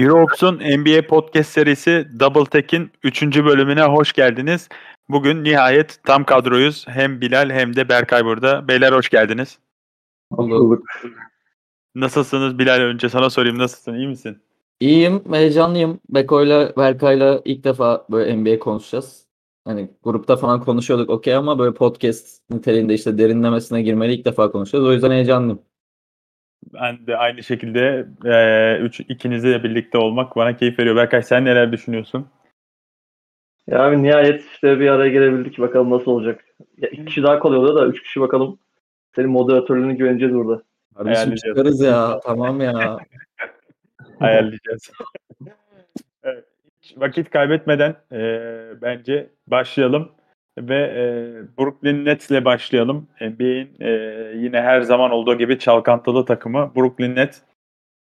Europs'un NBA podcast serisi Double Tech'in 3. bölümüne hoş geldiniz. Bugün nihayet tam kadroyuz. Hem Bilal hem de Berkay burada. Beyler hoş geldiniz. Bulduk. Nasılsınız Bilal? Önce sana sorayım. Nasılsın? İyi misin? İyiyim, heyecanlıyım. Beko'yla, Berkay'la ilk defa böyle NBA konuşacağız. Hani grupta falan konuşuyorduk okey ama böyle podcast niteliğinde işte derinlemesine girmeli ilk defa konuşuyoruz. O yüzden heyecanlıyım. Ben de aynı şekilde e, üç, ikinizle birlikte olmak bana keyif veriyor. Berkay sen neler düşünüyorsun? Ya abi nihayet işte bir araya gelebildik. Bakalım nasıl olacak. Ya iki kişi daha kolay oluyor da üç kişi bakalım. Senin moderatörlüğüne güveneceğiz burada. Kardeşim çıkarız ya. Tamam ya. ayarlayacağız. evet, hiç vakit kaybetmeden e, bence başlayalım ve e, Brooklyn Nets ile başlayalım. NBA'in e, yine her zaman olduğu gibi çalkantılı takımı Brooklyn Nets.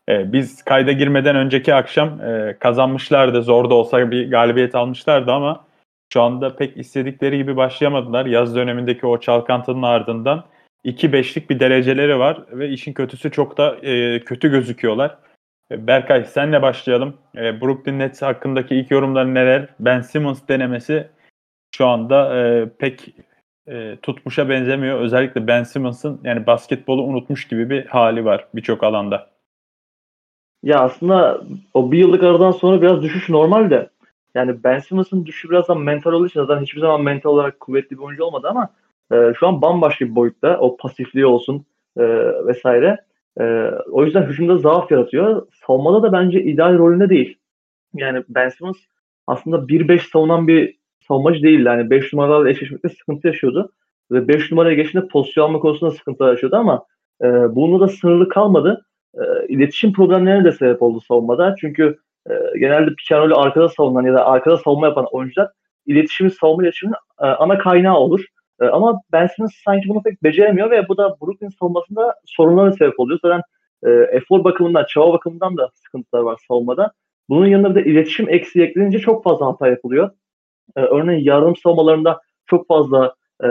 E, biz kayda girmeden önceki akşam e, kazanmışlardı. Zor da olsa bir galibiyet almışlardı ama şu anda pek istedikleri gibi başlayamadılar. Yaz dönemindeki o çalkantının ardından 2-5'lik bir dereceleri var ve işin kötüsü çok da e, kötü gözüküyorlar. E, Berkay senle başlayalım. E, Brooklyn Nets hakkındaki ilk yorumların neler? Ben Simmons denemesi şu anda e, pek e, tutmuşa benzemiyor. Özellikle Ben Simmons'ın yani basketbolu unutmuş gibi bir hali var birçok alanda. Ya aslında o bir yıllık aradan sonra biraz düşüş normal de. Yani Ben Simmons'ın düşüşü biraz da mental olduğu için zaten hiçbir zaman mental olarak kuvvetli bir oyuncu olmadı ama e, şu an bambaşka bir boyutta. O pasifliği olsun e, vesaire. E, o yüzden hücumda zaaf yaratıyor. Savunmada da bence ideal rolünde değil. Yani Ben Simmons aslında 1-5 savunan bir savunmacı değildi. Yani 5 numaralarla eşleşmekte sıkıntı yaşıyordu. Ve 5 numaraya geçtiğinde pozisyon alma konusunda sıkıntı yaşıyordu ama e, bununla da sınırlı kalmadı. E, iletişim problemlerine de sebep oldu savunmada. Çünkü e, genelde roll'ü arkada savunan ya da arkada savunma yapan oyuncular iletişimin, savunma iletişiminin e, ana kaynağı olur. E, ama Ben Simmons sanki bunu pek beceremiyor ve bu da Brooklyn savunmasında sorunlara sebep oluyor. Zaten e, efor bakımından, çaba bakımından da sıkıntılar var savunmada. Bunun yanında bir de iletişim eksiği eklenince çok fazla hata yapılıyor. E, örneğin yardım savunmalarında çok fazla e,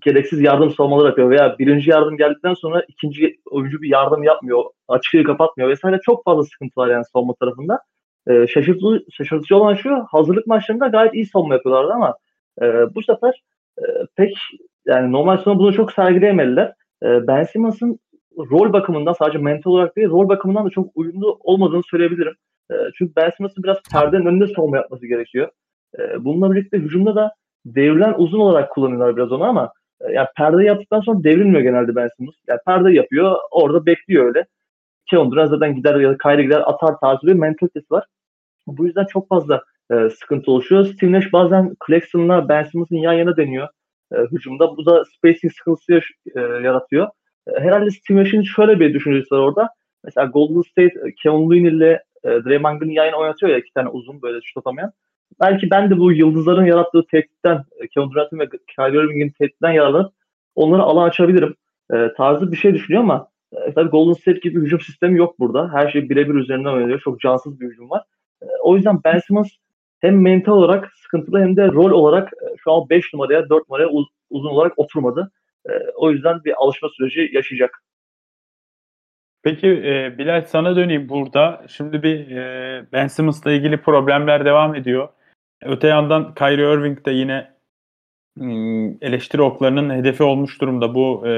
gereksiz yardım savunmalar yapıyor veya birinci yardım geldikten sonra ikinci oyuncu bir yardım yapmıyor, açığı kapatmıyor vesaire çok fazla sıkıntı var yani savunma tarafında. E, şaşırtıcı, şaşırtıcı olan şu hazırlık maçlarında gayet iyi savunma yapıyorlardı ama e, bu sefer e, pek yani normal sonu bunu çok sergileyemediler. E, ben Simmons'ın rol bakımından sadece mental olarak değil rol bakımından da çok uyumlu olmadığını söyleyebilirim. E, çünkü Ben Simmons'ın biraz perdenin önünde savunma yapması gerekiyor. E, bununla birlikte hücumda da devrilen uzun olarak kullanıyorlar biraz onu ama e, yani perde yaptıktan sonra devrilmiyor genelde Ben Simmons. Yani perde yapıyor, orada bekliyor öyle. Kevin Durant zaten gider ya da Kyrie gider atar tarzı bir mentalitesi var. Bu yüzden çok fazla e, sıkıntı oluşuyor. Steve Nash bazen Claxton'la Ben Simmons'ın yan yana deniyor e, hücumda. Bu da spacing sıkıntısı e, yaratıyor. E, herhalde Steve Nash'in şöyle bir düşüncesi var orada. Mesela Golden State e, Kevin Looney ile e, Draymond Green'i yan yana oynatıyor ya iki tane uzun böyle şut atamayan belki ben de bu yıldızların yarattığı tehditten, Kevin Durant'ın ve Kyrie Irving'in tehditten yararlanıp onlara alan açabilirim e, tarzı bir şey düşünüyor ama e, tabii Golden State gibi hücum sistemi yok burada. Her şey birebir üzerinden oynanıyor. Çok cansız bir hücum var. E, o yüzden Ben Simmons hem mental olarak sıkıntılı hem de rol olarak e, şu an 5 numaraya 4 numaraya uz- uzun olarak oturmadı. E, o yüzden bir alışma süreci yaşayacak. Peki e, Bilal sana döneyim burada. Şimdi bir e, Ben Simmons'la ilgili problemler devam ediyor. Öte yandan Kyrie Irving de yine hmm, eleştiri oklarının hedefi olmuş durumda. Bu e,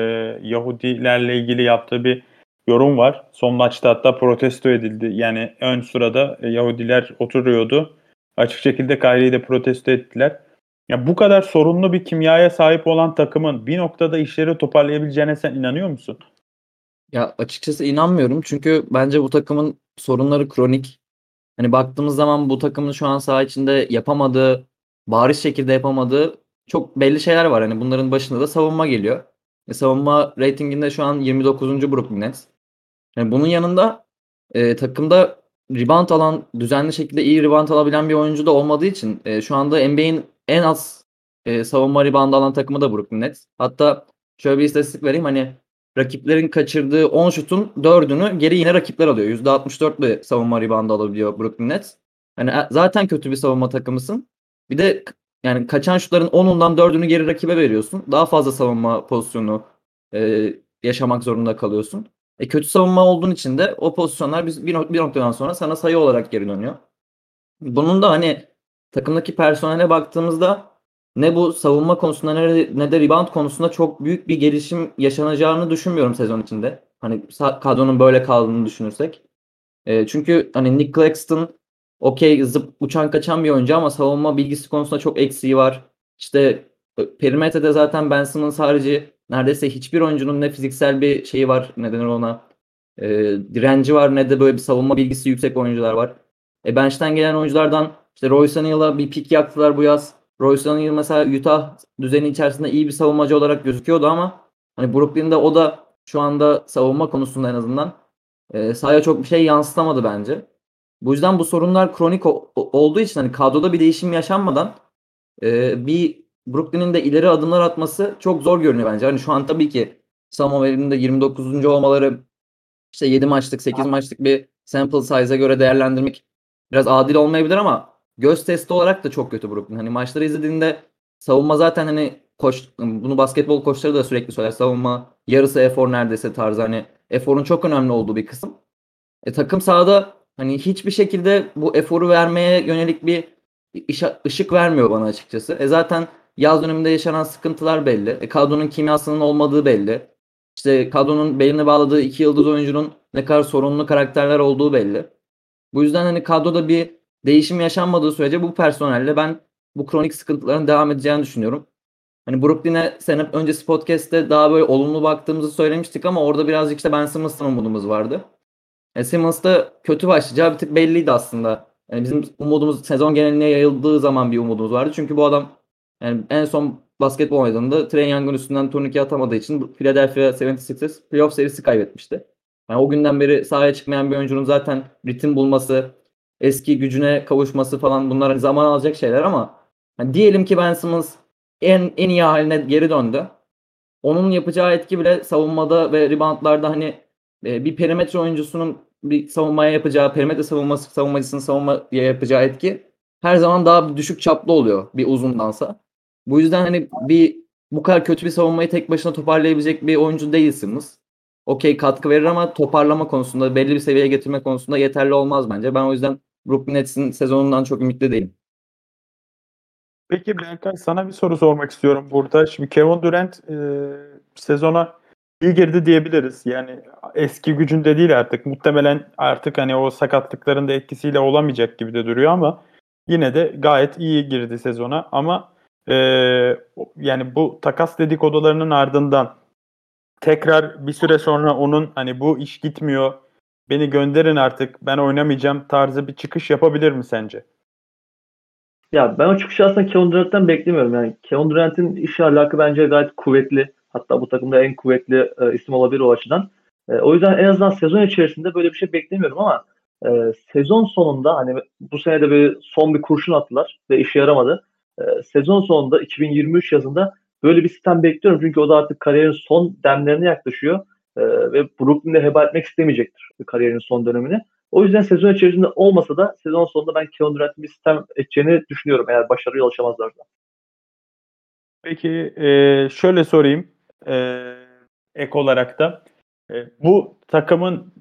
Yahudilerle ilgili yaptığı bir yorum var. Son maçta hatta protesto edildi. Yani ön sırada e, Yahudiler oturuyordu. Açık şekilde Kyrie'yi de protesto ettiler. Ya bu kadar sorunlu bir kimyaya sahip olan takımın bir noktada işleri toparlayabileceğine sen inanıyor musun? Ya açıkçası inanmıyorum çünkü bence bu takımın sorunları kronik. Hani baktığımız zaman bu takımın şu an saha içinde yapamadığı, bariz şekilde yapamadığı çok belli şeyler var. Hani bunların başında da savunma geliyor. E, savunma reytinginde şu an 29. Brooklyn Nets. Yani bunun yanında e, takımda rebound alan, düzenli şekilde iyi rebound alabilen bir oyuncu da olmadığı için e, şu anda NBA'in en az e, savunma rebound alan takımı da Brooklyn Nets. Hatta şöyle bir istatistik vereyim hani rakiplerin kaçırdığı 10 şutun 4'ünü geri yine rakipler alıyor. %64 ile savunma rebound alabiliyor Brooklyn Nets. Hani zaten kötü bir savunma takımısın. Bir de yani kaçan şutların 10'undan 4'ünü geri rakibe veriyorsun. Daha fazla savunma pozisyonu e, yaşamak zorunda kalıyorsun. E, kötü savunma olduğun için de o pozisyonlar bir, bir noktadan sonra sana sayı olarak geri dönüyor. Bunun da hani takımdaki personele baktığımızda ne bu savunma konusunda ne, ne de rebound konusunda çok büyük bir gelişim yaşanacağını düşünmüyorum sezon içinde. Hani kadronun böyle kaldığını düşünürsek. E, çünkü hani Nick Claxton okey zıp uçan kaçan bir oyuncu ama savunma bilgisi konusunda çok eksiği var. İşte perimetrede zaten Ben Simmons harici neredeyse hiçbir oyuncunun ne fiziksel bir şeyi var ne denir ona e, direnci var ne de böyle bir savunma bilgisi yüksek oyuncular var. E bench'ten gelen oyunculardan işte Royce O'Neal'a bir pik yaktılar bu yaz. Royce O'Neal mesela Utah düzeni içerisinde iyi bir savunmacı olarak gözüküyordu ama hani Brooklyn'de o da şu anda savunma konusunda en azından e, sahaya çok bir şey yansıtamadı bence. Bu yüzden bu sorunlar kronik o- olduğu için hani kadroda bir değişim yaşanmadan e, bir Brooklyn'in de ileri adımlar atması çok zor görünüyor bence. Hani şu an tabii ki Samuel'in de 29. olmaları işte 7 maçlık 8 maçlık bir sample size'a göre değerlendirmek biraz adil olmayabilir ama göz testi olarak da çok kötü Brooklyn. Hani maçları izlediğinde savunma zaten hani koç bunu basketbol koçları da sürekli söyler. Savunma yarısı efor neredeyse tarzı hani eforun çok önemli olduğu bir kısım. E, takım sahada hani hiçbir şekilde bu eforu vermeye yönelik bir ışık vermiyor bana açıkçası. E zaten yaz döneminde yaşanan sıkıntılar belli. E, kadronun kimyasının olmadığı belli. İşte kadronun belini bağladığı iki yıldız oyuncunun ne kadar sorunlu karakterler olduğu belli. Bu yüzden hani kadroda bir değişim yaşanmadığı sürece bu personelle ben bu kronik sıkıntıların devam edeceğini düşünüyorum. Hani Brooklyn'e sene öncesi podcast'te daha böyle olumlu baktığımızı söylemiştik ama orada birazcık işte Ben Simmons'tan umudumuz vardı. E, Simmons da kötü başlayacağı bir tık belliydi aslında. Yani bizim umudumuz sezon geneline yayıldığı zaman bir umudumuz vardı. Çünkü bu adam yani en son basketbol oynadığında Trey Young'ın üstünden turnike atamadığı için Philadelphia 76ers playoff serisi kaybetmişti. Yani o günden beri sahaya çıkmayan bir oyuncunun zaten ritim bulması, eski gücüne kavuşması falan bunlar hani zaman alacak şeyler ama hani diyelim ki Ben Simmons en, en iyi haline geri döndü. Onun yapacağı etki bile savunmada ve reboundlarda hani e, bir perimetre oyuncusunun bir savunmaya yapacağı, perimetre savunması savunmacısının savunmaya yapacağı etki her zaman daha düşük çaplı oluyor bir uzundansa. Bu yüzden hani bir bu kadar kötü bir savunmayı tek başına toparlayabilecek bir oyuncu değilsiniz. Okey katkı verir ama toparlama konusunda belli bir seviyeye getirme konusunda yeterli olmaz bence. Ben o yüzden Brooklyn Nets'in sezonundan çok ümitli değilim. Peki Berkay sana bir soru sormak istiyorum burada. Şimdi Kevin Durant e, sezona iyi girdi diyebiliriz. Yani eski gücünde değil artık. Muhtemelen artık hani o sakatlıkların da etkisiyle olamayacak gibi de duruyor ama yine de gayet iyi girdi sezona. Ama e, yani bu takas dedikodularının ardından tekrar bir süre sonra onun hani bu iş gitmiyor beni gönderin artık ben oynamayacağım tarzı bir çıkış yapabilir mi sence? Ya ben o çıkışı aslında Kevin Durant'ten beklemiyorum. Yani Kevin Durant'in iş alakı bence gayet kuvvetli. Hatta bu takımda en kuvvetli e, isim olabilir o açıdan. E, o yüzden en azından sezon içerisinde böyle bir şey beklemiyorum ama e, sezon sonunda hani bu sene de bir son bir kurşun attılar ve işe yaramadı. E, sezon sonunda 2023 yazında böyle bir sistem bekliyorum. Çünkü o da artık kariyerin son demlerine yaklaşıyor. E, ve Brooklyn'de heba etmek istemeyecektir kariyerinin son dönemini. O yüzden sezon içerisinde olmasa da sezon sonunda ben Kevin Durant'in bir sistem edeceğini düşünüyorum eğer başarıya ulaşamazlarsa. Peki e, şöyle sorayım e, ek olarak da e, bu takımın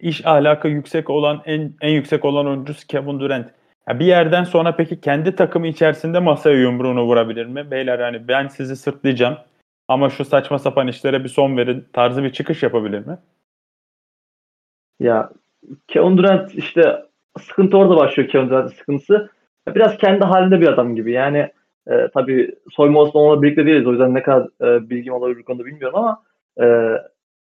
iş ahlakı yüksek olan en en yüksek olan oyuncusu Kevin Durant. Ya bir yerden sonra peki kendi takımı içerisinde masaya yumruğunu vurabilir mi? Beyler hani ben sizi sırtlayacağım ama şu saçma sapan işlere bir son verin tarzı bir çıkış yapabilir mi? Ya Kevin Durant işte sıkıntı orada başlıyor Kevin Durant'ın sıkıntısı. Biraz kendi halinde bir adam gibi. Yani e, tabii soyma onunla birlikte değiliz. O yüzden ne kadar e, bilgim olabilir bu konuda bilmiyorum ama e,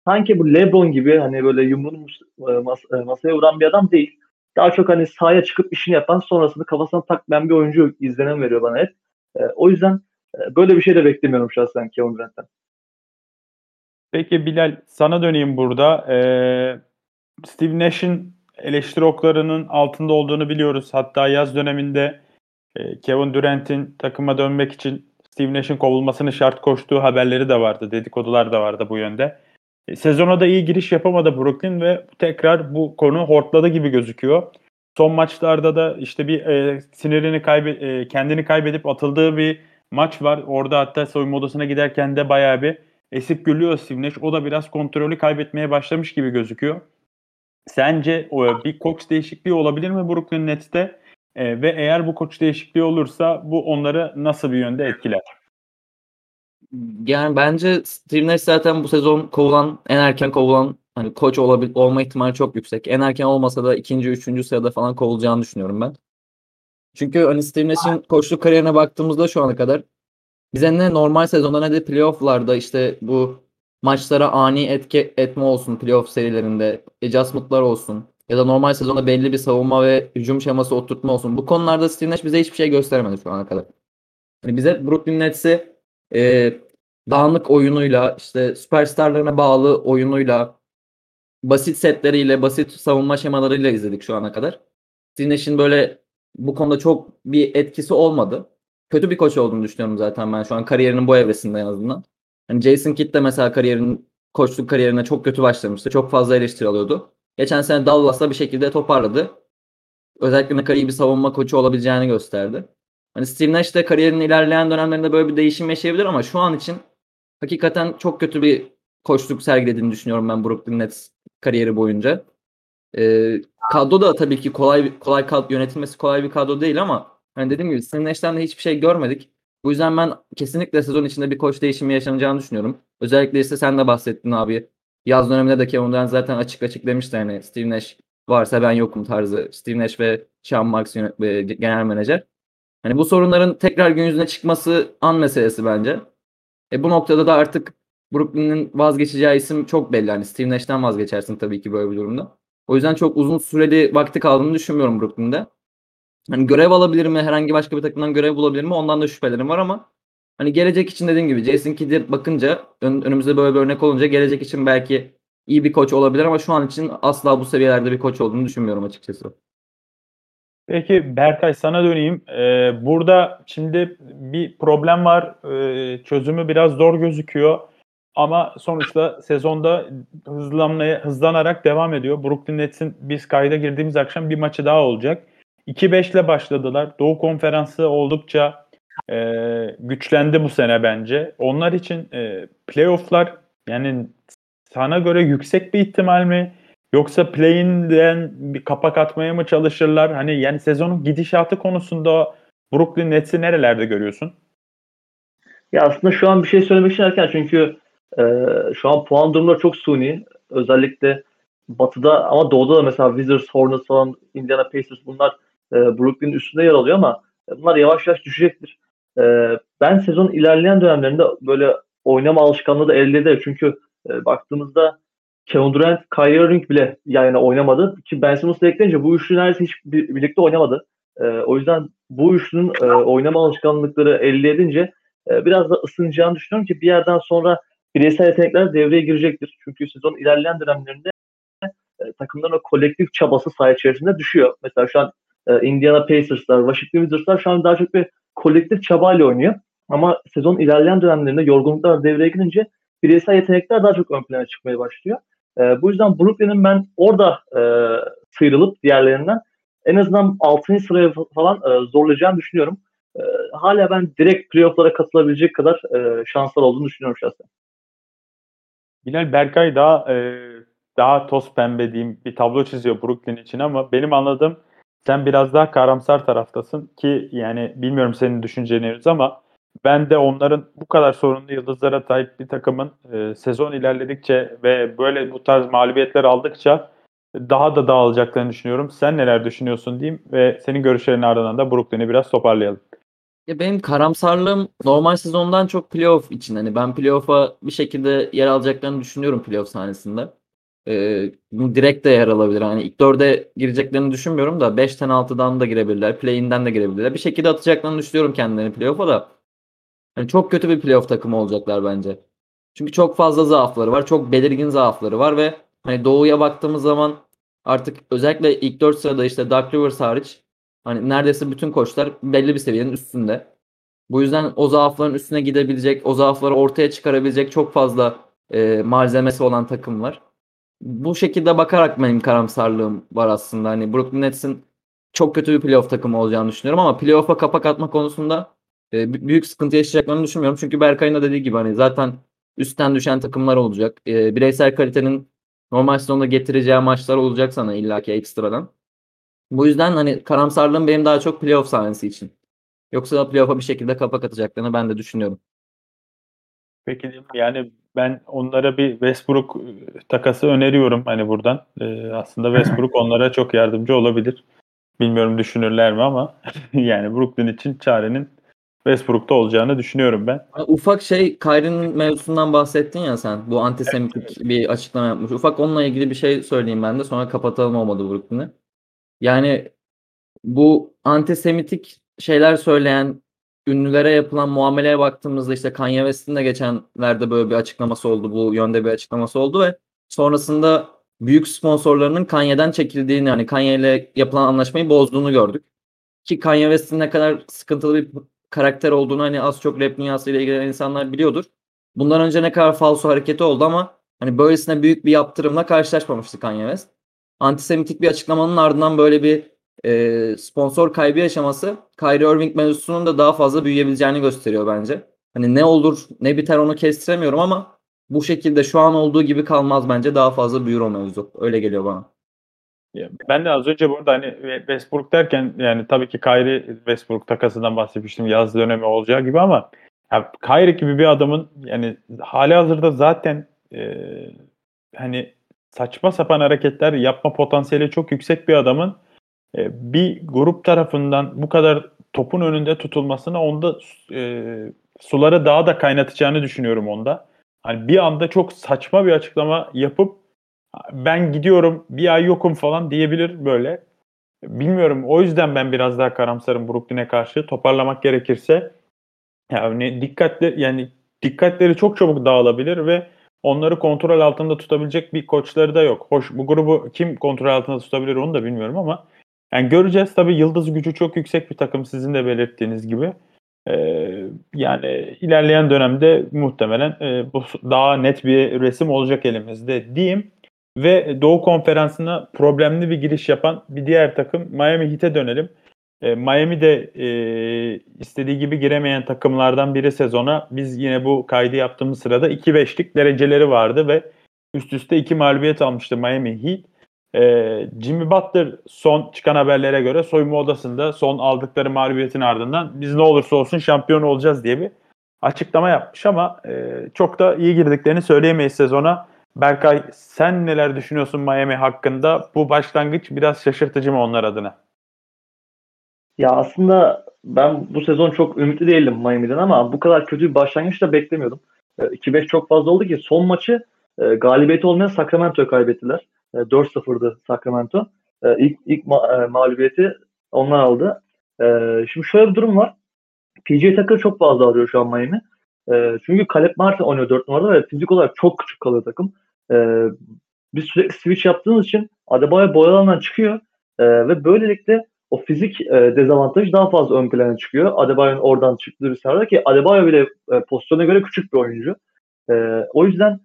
sanki bu LeBron gibi hani böyle yumruğunu e, mas- e, masaya vuran bir adam değil. Daha çok hani sahaya çıkıp işini yapan sonrasında kafasına takmayan bir oyuncu izlenim veriyor bana hep. E, o yüzden böyle bir şey de beklemiyorum şahsen Kevin Durant'ten. Peki Bilal sana döneyim burada. Ee, Steve Nash'in eleştiri oklarının altında olduğunu biliyoruz. Hatta yaz döneminde e, Kevin Durant'in takıma dönmek için Steve Nash'in kovulmasını şart koştuğu haberleri de vardı. Dedikodular da vardı bu yönde. E, sezona da iyi giriş yapamadı Brooklyn ve tekrar bu konu hortladı gibi gözüküyor. Son maçlarda da işte bir e, sinirini kaybe e, kendini kaybedip atıldığı bir maç var. Orada hatta soyunma odasına giderken de bayağı bir esip gülüyor Nash. O da biraz kontrolü kaybetmeye başlamış gibi gözüküyor. Sence o, bir koç değişikliği olabilir mi Brooklyn Nets'te? E, ve eğer bu koç değişikliği olursa bu onları nasıl bir yönde etkiler? Yani bence Steve Nash zaten bu sezon kovulan, en erken kovulan hani koç olabil, olma ihtimali çok yüksek. En erken olmasa da ikinci, üçüncü sırada falan kovulacağını düşünüyorum ben. Çünkü hani Steve Nash'in koçluk kariyerine baktığımızda şu ana kadar bize ne normal sezonda ne de playofflarda işte bu maçlara ani etki etme olsun playoff serilerinde, adjustment'lar olsun ya da normal sezonda belli bir savunma ve hücum şeması oturtma olsun. Bu konularda Steve Nash bize hiçbir şey göstermedi şu ana kadar. Yani bize Brooklyn Nets'i e, dağınık oyunuyla, işte süperstarlarına bağlı oyunuyla, basit setleriyle, basit savunma şemalarıyla izledik şu ana kadar. Steve Nash'in böyle bu konuda çok bir etkisi olmadı. Kötü bir koç olduğunu düşünüyorum zaten ben şu an kariyerinin bu evresinde en azından. Hani Jason Kidd de mesela kariyerinin koçluk kariyerine çok kötü başlamıştı. Çok fazla eleştiri alıyordu. Geçen sene Dallas'la bir şekilde toparladı. Özellikle ne kadar iyi bir savunma koçu olabileceğini gösterdi. Hani Steve Nash de kariyerinin ilerleyen dönemlerinde böyle bir değişim yaşayabilir ama şu an için hakikaten çok kötü bir koçluk sergilediğini düşünüyorum ben Brooklyn Nets kariyeri boyunca. Ee, kadro da tabii ki kolay kolay kadro, yönetilmesi kolay bir kadro değil ama hani dediğim gibi Steve Nash'ten de hiçbir şey görmedik. Bu yüzden ben kesinlikle sezon içinde bir koç değişimi yaşanacağını düşünüyorum. Özellikle ise sen de bahsettin abi. Yaz döneminde de Kevin Durant zaten açık açık demişti hani Steve Nash varsa ben yokum tarzı. Steve Nash ve Sean Marks yönet- genel menajer. Hani bu sorunların tekrar gün yüzüne çıkması an meselesi bence. E bu noktada da artık Brooklyn'in vazgeçeceği isim çok belli. Hani Steve Nash'ten vazgeçersin tabii ki böyle bir durumda. O yüzden çok uzun süreli vakti kaldığını düşünmüyorum Brooklyn'de. Hani görev alabilir mi? Herhangi başka bir takımdan görev bulabilir mi? Ondan da şüphelerim var ama hani gelecek için dediğim gibi Jason Kidd'e bakınca ön- önümüzde böyle bir örnek olunca gelecek için belki iyi bir koç olabilir ama şu an için asla bu seviyelerde bir koç olduğunu düşünmüyorum açıkçası. Peki Berkay sana döneyim. Ee, burada şimdi bir problem var. Ee, çözümü biraz zor gözüküyor. Ama sonuçta sezonda hızlanmaya, hızlanarak devam ediyor. Brooklyn Nets'in biz kayda girdiğimiz akşam bir maçı daha olacak. 2-5 ile başladılar. Doğu Konferansı oldukça e, güçlendi bu sene bence. Onlar için e, playofflar yani sana göre yüksek bir ihtimal mi? Yoksa play'inden bir kapak atmaya mı çalışırlar? Hani yani sezonun gidişatı konusunda Brooklyn Nets'i nerelerde görüyorsun? Ya aslında şu an bir şey söylemek için erken çünkü e, şu an puan durumları çok suni. Özellikle batıda ama doğuda da mesela Wizards, Hornets falan, Indiana Pacers bunlar e, Brooklyn'in üstünde yer alıyor ama bunlar yavaş yavaş düşecektir. E, ben sezon ilerleyen dönemlerinde böyle oynama alışkanlığı da elde eder. Çünkü e, baktığımızda Kevin Durant, Kyrie Irving bile yan yana oynamadı. Ki Ben Simmons'la ekleyince bu üçlü neredeyse hiç bir- birlikte oynamadı. E, o yüzden bu üçlünün e, oynama alışkanlıkları elde edince e, biraz da ısınacağını düşünüyorum ki bir yerden sonra bireysel yetenekler devreye girecektir. Çünkü sezon ilerleyen dönemlerinde e, takımların o kolektif çabası saha içerisinde düşüyor. Mesela şu an e, Indiana Pacers'lar, Washington Wizards'lar şu an daha çok bir kolektif çabayla oynuyor. Ama sezon ilerleyen dönemlerinde yorgunluklar devreye girince bireysel yetenekler daha çok ön plana çıkmaya başlıyor. E, bu yüzden Brooklyn'in ben orada e, sıyrılıp diğerlerinden en azından 6. sıraya falan e, zorlayacağını düşünüyorum. E, hala ben direkt playoff'lara katılabilecek kadar e, şanslar olduğunu düşünüyorum şahsen. Bilal Berkay daha e, daha toz pembe diyeyim bir tablo çiziyor Brooklyn için ama benim anladığım sen biraz daha karamsar taraftasın ki yani bilmiyorum senin düşüncelerini ama ben de onların bu kadar sorunlu yıldızlara sahip bir takımın e, sezon ilerledikçe ve böyle bu tarz mağlubiyetler aldıkça daha da dağılacaklarını düşünüyorum. Sen neler düşünüyorsun diyeyim ve senin görüşlerin ardından da Brooklyn'i biraz toparlayalım. Ya benim karamsarlığım normal sezondan çok playoff için. Hani ben playoff'a bir şekilde yer alacaklarını düşünüyorum playoff sahnesinde. Ee, direkt de yer alabilir. Hani ilk dörde gireceklerini düşünmüyorum da 5'ten 6'dan da girebilirler. Play-in'den de girebilirler. Bir şekilde atacaklarını düşünüyorum kendilerini playoff'a da. Hani çok kötü bir playoff takımı olacaklar bence. Çünkü çok fazla zaafları var. Çok belirgin zaafları var ve hani doğuya baktığımız zaman artık özellikle ilk 4 sırada işte Dark Rivers hariç Hani neredeyse bütün koçlar belli bir seviyenin üstünde. Bu yüzden o zaafların üstüne gidebilecek, o zaafları ortaya çıkarabilecek çok fazla e, malzemesi olan takım var. Bu şekilde bakarak benim karamsarlığım var aslında. Hani Brooklyn Nets'in çok kötü bir playoff takımı olacağını düşünüyorum ama playoff'a kapak atma konusunda e, büyük sıkıntı yaşayacaklarını düşünmüyorum. Çünkü Berkay'ın da dediği gibi hani zaten üstten düşen takımlar olacak. E, bireysel kalitenin normal sezonda getireceği maçlar olacak sana illaki ekstradan. Bu yüzden hani karamsarlığım benim daha çok playoff sahnesi için. Yoksa playoff'a bir şekilde kapak atacaklarını ben de düşünüyorum. Peki yani ben onlara bir Westbrook e, takası öneriyorum hani buradan. Ee, aslında Westbrook onlara çok yardımcı olabilir. Bilmiyorum düşünürler mi ama yani Brooklyn için çarenin Westbrook'ta olacağını düşünüyorum ben. Ufak şey Kyrie'nin mevzusundan bahsettin ya sen. Bu antisemitik evet, evet. bir açıklama yapmış. Ufak onunla ilgili bir şey söyleyeyim ben de sonra kapatalım olmadı Brooklyn'i. Yani bu antisemitik şeyler söyleyen ünlülere yapılan muameleye baktığımızda işte Kanye West'in de geçenlerde böyle bir açıklaması oldu. Bu yönde bir açıklaması oldu ve sonrasında büyük sponsorlarının Kanye'den çekildiğini yani Kanye ile yapılan anlaşmayı bozduğunu gördük. Ki Kanye West'in ne kadar sıkıntılı bir karakter olduğunu hani az çok rap dünyasıyla ilgilenen insanlar biliyordur. Bundan önce ne kadar falso hareketi oldu ama hani böylesine büyük bir yaptırımla karşılaşmamıştı Kanye West. Antisemitik bir açıklamanın ardından böyle bir e, sponsor kaybı yaşaması Kyrie Irving mevzusunun da daha fazla büyüyebileceğini gösteriyor bence. Hani ne olur ne biter onu kestiremiyorum ama bu şekilde şu an olduğu gibi kalmaz bence daha fazla büyür o mevzu. Öyle geliyor bana. Ben de az önce burada hani Westbrook derken yani tabii ki Kyrie Westbrook takasından bahsetmiştim yaz dönemi olacağı gibi ama ya Kyrie gibi bir adamın yani hali hazırda zaten e, hani saçma sapan hareketler yapma potansiyeli çok yüksek bir adamın e, bir grup tarafından bu kadar topun önünde tutulmasına onda e, suları daha da kaynatacağını düşünüyorum onda. Hani bir anda çok saçma bir açıklama yapıp ben gidiyorum bir ay yokum falan diyebilir böyle. Bilmiyorum o yüzden ben biraz daha karamsarım Brooklyn'e karşı. Toparlamak gerekirse yani dikkatli yani dikkatleri çok çabuk dağılabilir ve onları kontrol altında tutabilecek bir koçları da yok. Hoş bu grubu kim kontrol altında tutabilir onu da bilmiyorum ama yani göreceğiz tabii yıldız gücü çok yüksek bir takım sizin de belirttiğiniz gibi. Ee, yani ilerleyen dönemde muhtemelen e, bu daha net bir resim olacak elimizde diyeyim. Ve Doğu Konferansı'na problemli bir giriş yapan bir diğer takım Miami Heat'e dönelim. E, Miami de e, istediği gibi giremeyen takımlardan biri sezona. Biz yine bu kaydı yaptığımız sırada 2-5'lik dereceleri vardı ve üst üste iki mağlubiyet almıştı Miami Heat. E, Jimmy Butler son çıkan haberlere göre soyunma odasında son aldıkları mağlubiyetin ardından biz ne olursa olsun şampiyon olacağız diye bir açıklama yapmış ama e, çok da iyi girdiklerini söyleyemeyiz sezona. Berkay sen neler düşünüyorsun Miami hakkında? Bu başlangıç biraz şaşırtıcı mı onlar adına? Ya aslında ben bu sezon çok ümitli değildim Miami'den ama bu kadar kötü bir başlangıç da beklemiyordum. 2-5 e, çok fazla oldu ki son maçı e, galibiyeti olmayan Sacramento'ya kaybettiler. 4-0'dı e, Sacramento. İlk ilk ma- mağlubiyeti onlar aldı. Şimdi şöyle bir durum var. PJ Tucker çok fazla arıyor şu an Miami. Çünkü Caleb Martin oynuyor 4 numarada ve fizik olarak çok küçük kalıyor takım. Biz sürekli switch yaptığımız için Adebayo boyalarından çıkıyor ve böylelikle o fizik dezavantaj daha fazla ön plana çıkıyor. Adebayo'nun oradan çıktığı bir sırada ki Adebayo bile pozisyona göre küçük bir oyuncu. o yüzden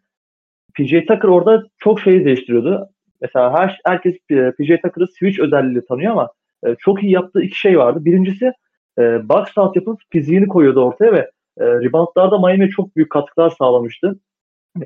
PJ Tucker orada çok şeyi değiştiriyordu mesela her herkes e, PJ Tucker'ı switch özelliğiyle tanıyor ama e, çok iyi yaptığı iki şey vardı. Birincisi e, box out yapıp fiziğini koyuyordu ortaya ve e, reboundlarda Miami'ye çok büyük katkılar sağlamıştı.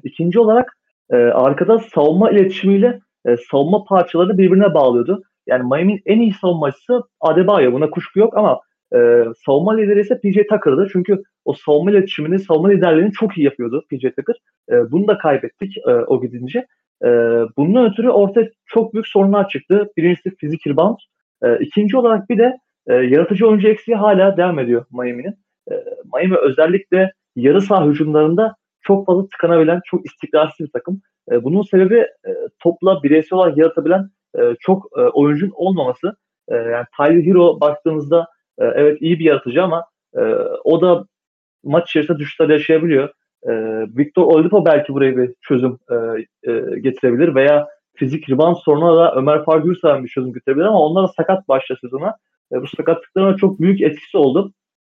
İkinci olarak e, arkada savunma iletişimiyle e, savunma parçalarını birbirine bağlıyordu. Yani Miami'nin en iyi savunmacısı Adebayo. Buna kuşku yok ama e, savunma lideri ise PJ Tucker'dı. Çünkü o savunma iletişimini, savunma liderliğini çok iyi yapıyordu PJ Tucker. E, bunu da kaybettik e, o gidince. E, bunun ötürü ortaya çok büyük sorunlar çıktı. Birincisi fizik rebound. E, ikinci olarak bir de e, yaratıcı oyuncu eksiği hala devam ediyor Miami'nin. E, Miami özellikle yarı saha hücumlarında çok fazla tıkanabilen, çok istikrarsız bir takım. E, bunun sebebi e, topla bireysel olarak yaratabilen e, çok e, oyuncunun olmaması. E, yani Tyler Hero baktığımızda evet iyi bir yaratıcı ama o da maç içerisinde düşüşler yaşayabiliyor. E, Victor Oladipo belki buraya bir çözüm getirebilir veya fizik rebound sorununa da Ömer Gürsayan bir çözüm getirebilir ama onlar da sakat başla sezona. Bu sakatlıklarına çok büyük etkisi oldu.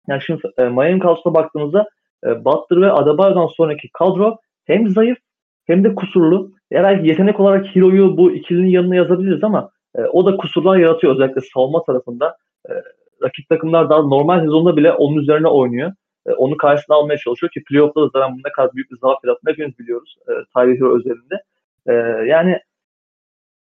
Yani şimdi e, Miami kadrosuna baktığımızda e, Butler ve Adebayo'dan sonraki kadro hem zayıf hem de kusurlu. Belki yetenek olarak Hero'yu bu ikilinin yanına yazabiliriz ama e, o da kusurlar yaratıyor özellikle savunma tarafında. E, rakip takımlar daha normal sezonda bile onun üzerine oynuyor. e, onu karşısına almaya çalışıyor ki playoff'ta da zaten ne kadar büyük bir zaaf yarattığını hepimiz biliyoruz. E, Tyler Hero özelinde. E, yani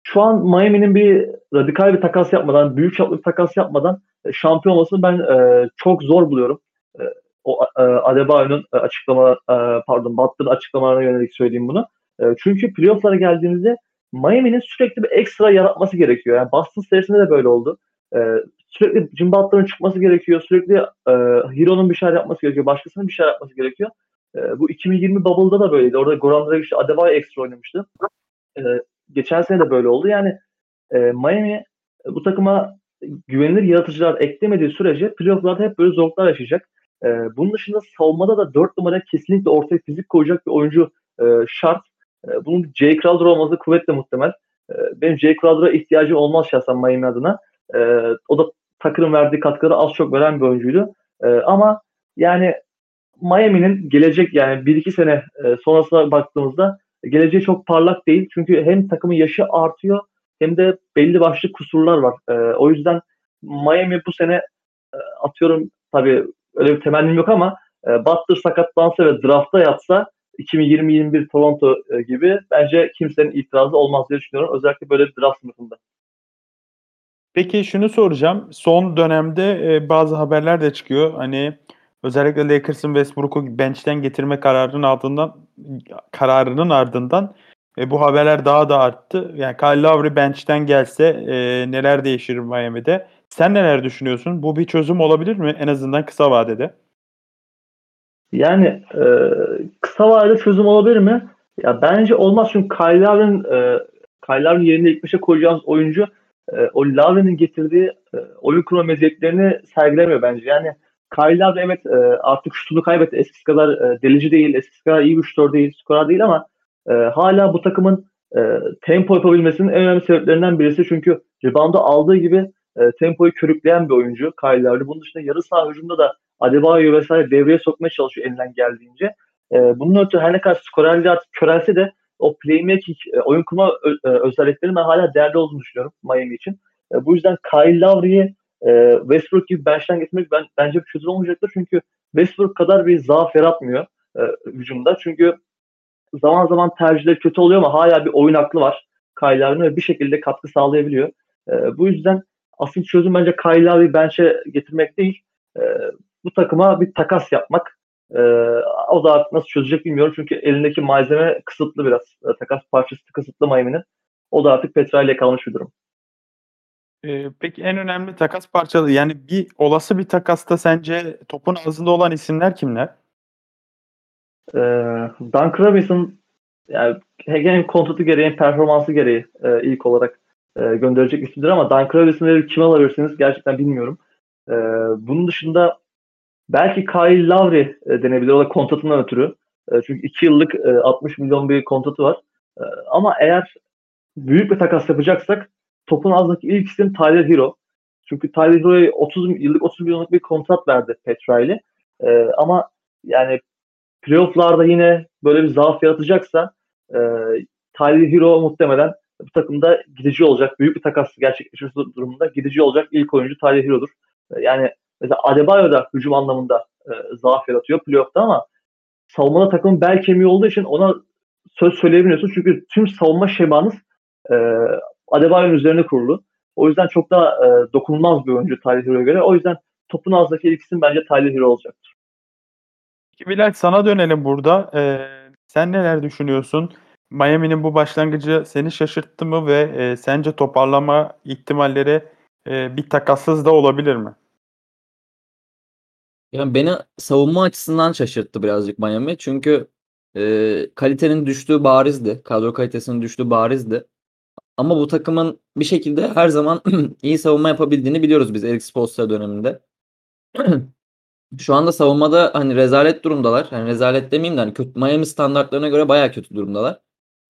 şu an Miami'nin bir radikal bir takas yapmadan, büyük çaplı bir takas yapmadan e, şampiyon olmasını ben e, çok zor buluyorum. E, o e, Adebayo'nun açıklama e, pardon Butler'ın açıklamalarına yönelik söyleyeyim bunu. E, çünkü playoff'lara geldiğimizde Miami'nin sürekli bir ekstra yaratması gerekiyor. Yani Boston serisinde de böyle oldu. E, sürekli Jim Butler'ın çıkması gerekiyor. Sürekli e, Hero'nun bir şeyler yapması gerekiyor. Başkasının bir şeyler yapması gerekiyor. E, bu 2020 Bubble'da da böyleydi. Orada Goran Dragic Adebayo ekstra oynamıştı. Geçen sene de böyle oldu. Yani e, Miami e, bu takıma güvenilir yaratıcılar eklemediği sürece playoff'larda hep böyle zorluklar yaşayacak. Bunun dışında savunmada da 4 numara kesinlikle ortaya fizik koyacak bir oyuncu e, şart. E, bunun Jay Crowder olması kuvvetle muhtemel. E, benim Jay Crowder'a ihtiyacım olmaz şahsen Miami adına. E, o da takırın verdiği katkıları az çok veren bir oyuncuydu. Ama yani Miami'nin gelecek yani 1-2 sene e, sonrasına baktığımızda geleceği çok parlak değil. Çünkü hem takımın yaşı artıyor hem de belli başlı kusurlar var. O yüzden Miami bu sene e, atıyorum tabii öyle bir temennim yok ama e, Butler sakatlansa ve draftta yatsa 2020-21 Toronto e, gibi bence kimsenin itirazı olmaz diye düşünüyorum. Özellikle böyle bir draft sınıfında. Peki şunu soracağım. Son dönemde e, bazı haberler de çıkıyor. Hani özellikle Lakers'ın Westbrook'u bench'ten getirme kararının ardından kararının ardından e, bu haberler daha da arttı. Yani Kyle Lowry bench'ten gelse e, neler değişir Miami'de? Sen neler düşünüyorsun? Bu bir çözüm olabilir mi en azından kısa vadede? Yani e, kısa vadede çözüm olabilir mi? Ya bence olmaz çünkü Kyle Lowry'nin e, Kyle yerine ilk başa koyacağımız oyuncu e, o Lowry'nin getirdiği e, oyun kurma meziyetlerini sergilemiyor bence. Yani Kyle Lowry evet e, artık şutunu kaybetti. Eskisi kadar e, delici değil, eskisi kadar iyi bir şutör değil, skorer değil ama e, hala bu takımın e, tempo yapabilmesinin en önemli sebeplerinden birisi. Çünkü rebound'u aldığı gibi e, tempoyu körükleyen bir oyuncu Kyle. Bunun dışında yarı saha hücumda da Adebayo vesaire devreye sokmaya çalışıyor elinden geldiğince. E, bunun ötürü her ne kadar skorerliği artık körelse de o playmaking, e, oyun kurma e, özelliklerinin ben hala değerli olduğunu düşünüyorum Miami için. E, bu yüzden Kyle Lowry'i e, Westbrook gibi bench'ten getirmek ben, bence bir çözüm olmayacaktır. Çünkü Westbrook kadar bir zaaf yaratmıyor e, hücumda. Çünkü zaman zaman tercihleri kötü oluyor ama hala bir oyun aklı var Kyle ve bir şekilde katkı sağlayabiliyor. E, bu yüzden asıl çözüm bence Kyle Lowry'i bench'e getirmek değil. E, bu takıma bir takas yapmak. E, o da artık nasıl çözecek bilmiyorum. Çünkü elindeki malzeme kısıtlı biraz. E, takas parçası kısıtlı Miami'nin. O da artık Petra ile kalmış bir durum. Ee, peki en önemli takas parçaları yani bir olası bir takasta sence topun ağzında olan isimler kimler? Ee, Dan Robinson yani hem kontratı gereği hem performansı gereği e, ilk olarak e, gönderecek isimdir ama Dan Robinson'ı kim alabilirsiniz gerçekten bilmiyorum. E, bunun dışında belki Kyle Lowry e, denebilir o da kontratından ötürü. E, çünkü 2 yıllık e, 60 milyon bir kontratı var. E, ama eğer büyük bir takas yapacaksak topun ağzındaki ilk isim Tyler Hero. Çünkü Tyler Hero'ya 30 yıllık 30 milyonluk bir kontrat verdi Petra ile. E, ama yani playofflarda yine böyle bir zaaf yaratacaksa e, Tyler Hero muhtemelen bu takımda gidici olacak. Büyük bir takas gerçekleşmesi durumunda gidici olacak ilk oyuncu Tyler Hero'dur. E, yani mesela Adebayo da hücum anlamında e, zaaf yaratıyor playoff'ta ama savunmada takımın bel kemiği olduğu için ona söz söyleyebiliyorsun. Çünkü tüm savunma şemanız e, Adebayo'nun üzerine kurulu. O yüzden çok daha e, dokunulmaz bir oyuncu Tyler Hero'ya göre. O yüzden topun ağzındaki ilk isim bence Tyler Hero olacaktır. Bilal sana dönelim burada. Ee, sen neler düşünüyorsun? Miami'nin bu başlangıcı seni şaşırttı mı ve e, sence toparlama ihtimalleri e, bir takassız da olabilir mi? Yani beni savunma açısından şaşırttı birazcık Miami. Çünkü e, kalitenin düştüğü barizdi. Kadro kalitesinin düştüğü barizdi. Ama bu takımın bir şekilde her zaman iyi savunma yapabildiğini biliyoruz biz Eric Spoelstra döneminde. Şu anda savunmada hani rezalet durumdalar. Hani rezalet demeyeyim de hani kötü, Miami standartlarına göre bayağı kötü durumdalar.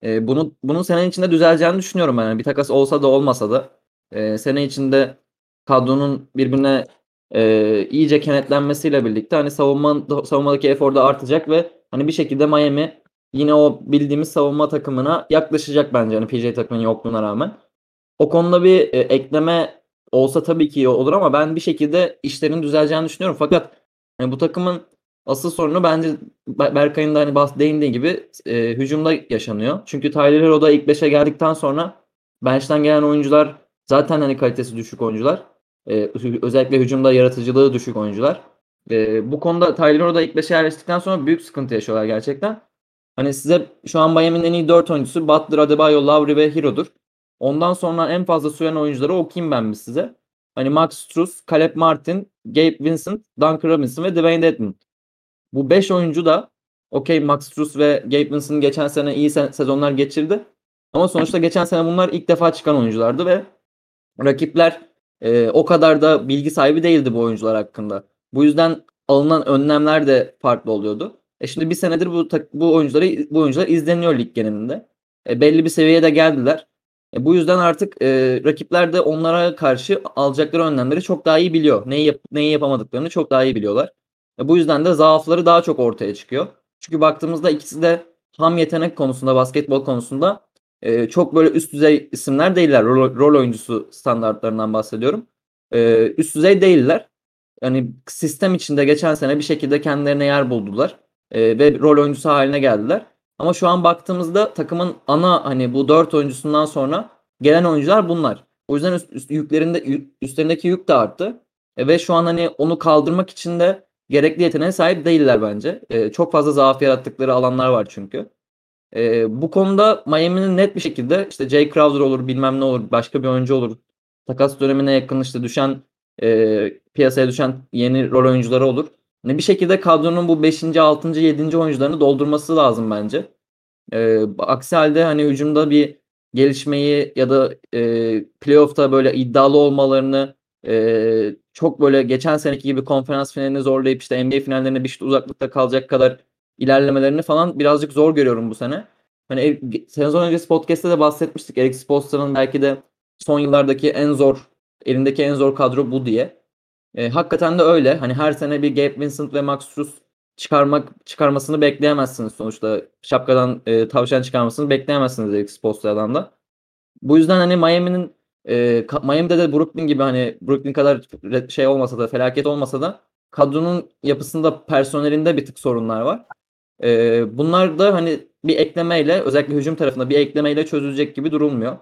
Ee, bunu, bunun sene içinde düzeleceğini düşünüyorum. Yani bir takas olsa da olmasa da e, sene içinde kadronun birbirine e, iyice kenetlenmesiyle birlikte hani savunma savunmadaki efor da artacak ve hani bir şekilde Miami yine o bildiğimiz savunma takımına yaklaşacak bence hani PJ takımının yokluğuna rağmen. O konuda bir e, ekleme olsa tabii ki iyi olur ama ben bir şekilde işlerin düzeleceğini düşünüyorum. Fakat yani bu takımın Asıl sorunu bence Berkay'ın da hani bahs değindiği gibi e, hücumda yaşanıyor. Çünkü Tyler Hero da ilk 5'e geldikten sonra bench'ten gelen oyuncular zaten hani kalitesi düşük oyuncular. E, özellikle hücumda yaratıcılığı düşük oyuncular. E, bu konuda Tyler da ilk 5'e yerleştikten sonra büyük sıkıntı yaşıyorlar gerçekten. Hani size şu an Miami'nin en iyi 4 oyuncusu Butler, Adebayo, Lowry ve Hero'dur. Ondan sonra en fazla süren oyuncuları okuyayım ben mi size? Hani Max Strus, Caleb Martin, Gabe Vincent, Duncan Robinson ve Dwayne Dedmon. Bu 5 oyuncu da okey Max Strus ve Gabe Vincent geçen sene iyi se- sezonlar geçirdi. Ama sonuçta geçen sene bunlar ilk defa çıkan oyunculardı ve rakipler e, o kadar da bilgi sahibi değildi bu oyuncular hakkında. Bu yüzden alınan önlemler de farklı oluyordu. E şimdi bir senedir bu bu oyuncuları bu oyuncular izleniyor lig genelinde. E, belli bir seviyeye de geldiler. E, bu yüzden artık e, rakipler de onlara karşı alacakları önlemleri çok daha iyi biliyor. Neyi yap neyi yapamadıklarını çok daha iyi biliyorlar. E, bu yüzden de zaafları daha çok ortaya çıkıyor. Çünkü baktığımızda ikisi de ham yetenek konusunda, basketbol konusunda e, çok böyle üst düzey isimler değiller. Rol, rol oyuncusu standartlarından bahsediyorum. E, üst düzey değiller. Yani sistem içinde geçen sene bir şekilde kendilerine yer buldular. E, ve rol oyuncusu haline geldiler. Ama şu an baktığımızda takımın ana hani bu dört oyuncusundan sonra gelen oyuncular bunlar. O yüzden üst, üst, yüklerinde üstlerindeki yük de arttı. E, ve şu an hani onu kaldırmak için de gerekli yeteneğe sahip değiller bence. E, çok fazla zaaf yarattıkları alanlar var çünkü. E, bu konuda Miami'nin net bir şekilde işte Jay Crowder olur bilmem ne olur başka bir oyuncu olur. Takas dönemine yakın işte düşen e, piyasaya düşen yeni rol oyuncuları olur. Ne bir şekilde kadronun bu 5. 6. 7. oyuncularını doldurması lazım bence. E, aksi halde hani hücumda bir gelişmeyi ya da e, playoff'ta böyle iddialı olmalarını e, çok böyle geçen seneki gibi konferans finalini zorlayıp işte NBA finallerine bir şut uzaklıkta kalacak kadar ilerlemelerini falan birazcık zor görüyorum bu sene. Hani sezon öncesi podcast'te de bahsetmiştik. Eric Spoelstra'nın belki de son yıllardaki en zor elindeki en zor kadro bu diye. E, hakikaten de öyle. Hani her sene bir Gabe Vincent ve Max Strus çıkarmak çıkarmasını bekleyemezsiniz sonuçta. Şapkadan e, tavşan çıkarmasını bekleyemezsiniz Eric Spoelstra'dan da. Bu yüzden hani Miami'nin e, Miami'de de Brooklyn gibi hani Brooklyn kadar şey olmasa da felaket olmasa da kadronun yapısında personelinde bir tık sorunlar var. E, bunlar da hani bir eklemeyle özellikle hücum tarafında bir eklemeyle çözülecek gibi durulmuyor.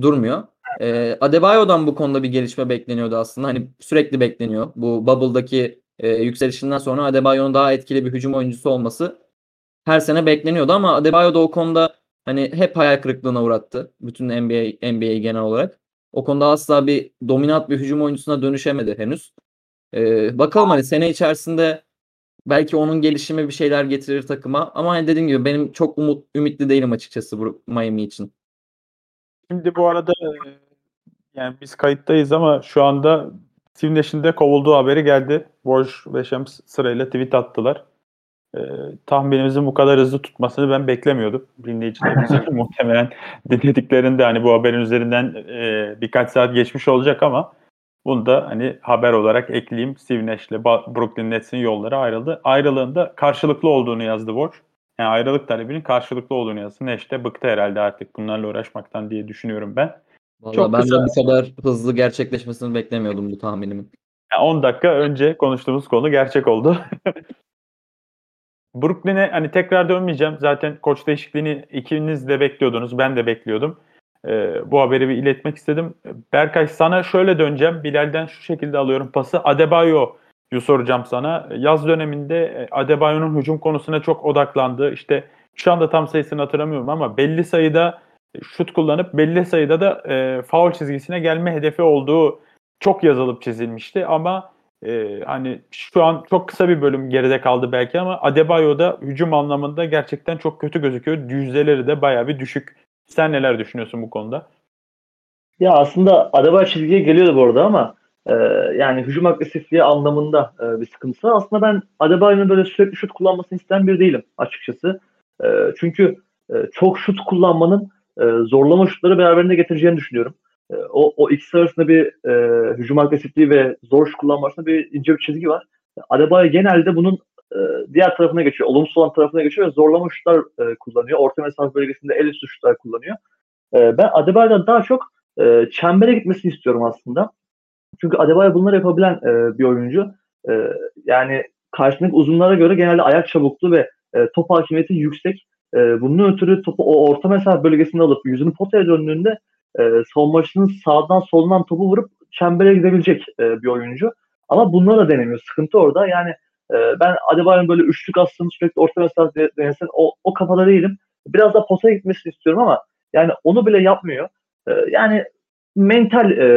Durmuyor. E, Adebayo'dan bu konuda bir gelişme bekleniyordu aslında. Hani sürekli bekleniyor. Bu Bubble'daki e, yükselişinden sonra Adebayo'nun daha etkili bir hücum oyuncusu olması her sene bekleniyordu ama Adebayo da o konuda hani hep hayal kırıklığına uğrattı. Bütün NBA NBA'yi genel olarak. O konuda asla bir dominant bir hücum oyuncusuna dönüşemedi henüz. Ee, bakalım hani sene içerisinde belki onun gelişimi bir şeyler getirir takıma. Ama hani dediğim gibi benim çok umut, ümitli değilim açıkçası bu Miami için. Şimdi bu arada yani biz kayıttayız ama şu anda Steve Nash'in de kovulduğu haberi geldi. Borj ve Shams sırayla tweet attılar. Ee, tahminimizin bu kadar hızlı tutmasını ben beklemiyordum. Dinleyicilerimiz muhtemelen dinlediklerinde hani bu haberin üzerinden e, birkaç saat geçmiş olacak ama bunu da hani haber olarak ekleyeyim. Steve Nash ile Brooklyn Nets'in yolları ayrıldı. Ayrılığında karşılıklı olduğunu yazdı Borj. Yani ayrılık talebinin karşılıklı olduğunu yazdı. Nash de bıktı herhalde artık bunlarla uğraşmaktan diye düşünüyorum ben. Vallahi Çok ben kısa. de bu kadar hızlı gerçekleşmesini beklemiyordum bu tahminimin. Yani 10 dakika önce konuştuğumuz konu gerçek oldu. Brooklyn'e hani tekrar dönmeyeceğim. Zaten koç değişikliğini ikiniz de bekliyordunuz. Ben de bekliyordum. Ee, bu haberi bir iletmek istedim. Berkay sana şöyle döneceğim. Bilal'den şu şekilde alıyorum pası. Adebayo'yu soracağım sana. Yaz döneminde e, Adebayo'nun hücum konusuna çok odaklandı. İşte şu anda tam sayısını hatırlamıyorum ama belli sayıda şut kullanıp belli sayıda da e, foul çizgisine gelme hedefi olduğu çok yazılıp çizilmişti ama e, hani şu an çok kısa bir bölüm geride kaldı belki ama Adebayo'da hücum anlamında gerçekten çok kötü gözüküyor. Yüzdeleri de baya bir düşük. Sen neler düşünüyorsun bu konuda? Ya aslında Adebayo çizgiye geliyordu bu arada ama e, yani hücum agresifliği anlamında e, bir sıkıntısı. Aslında ben Adebayo'nun böyle sürekli şut kullanmasını isteyen bir değilim açıkçası. E, çünkü e, çok şut kullanmanın e, zorlama şutları beraberinde getireceğini düşünüyorum. E, o, o ikisi arasında bir e, hücum agresifliği ve zor şut kullanma arasında bir ince bir çizgi var. Adebayo genelde bunun e, diğer tarafına geçiyor. Olumsuz olan tarafına geçiyor ve zorlama şutlar e, kullanıyor. Orta mesafe bölgesinde el üstü şutlar kullanıyor. E, ben Adebayo'dan daha çok e, çembere gitmesini istiyorum aslında. Çünkü Adebayo bunları yapabilen e, bir oyuncu. E, yani karşındaki uzunlara göre genelde ayak çabukluğu ve e, top hakimiyeti yüksek. E, bunun ötürü topu o orta mesafe bölgesinde alıp yüzünü potaya döndüğünde e, savunmacısının sağdan soldan topu vurup çembere gidebilecek e, bir oyuncu. Ama bunları da denemiyor. Sıkıntı orada. Yani e, ben Adebayo'nun böyle üçlük aslında sürekli orta mesafe denesin o, o kafada değilim. Biraz da potaya gitmesini istiyorum ama yani onu bile yapmıyor. E, yani mental e,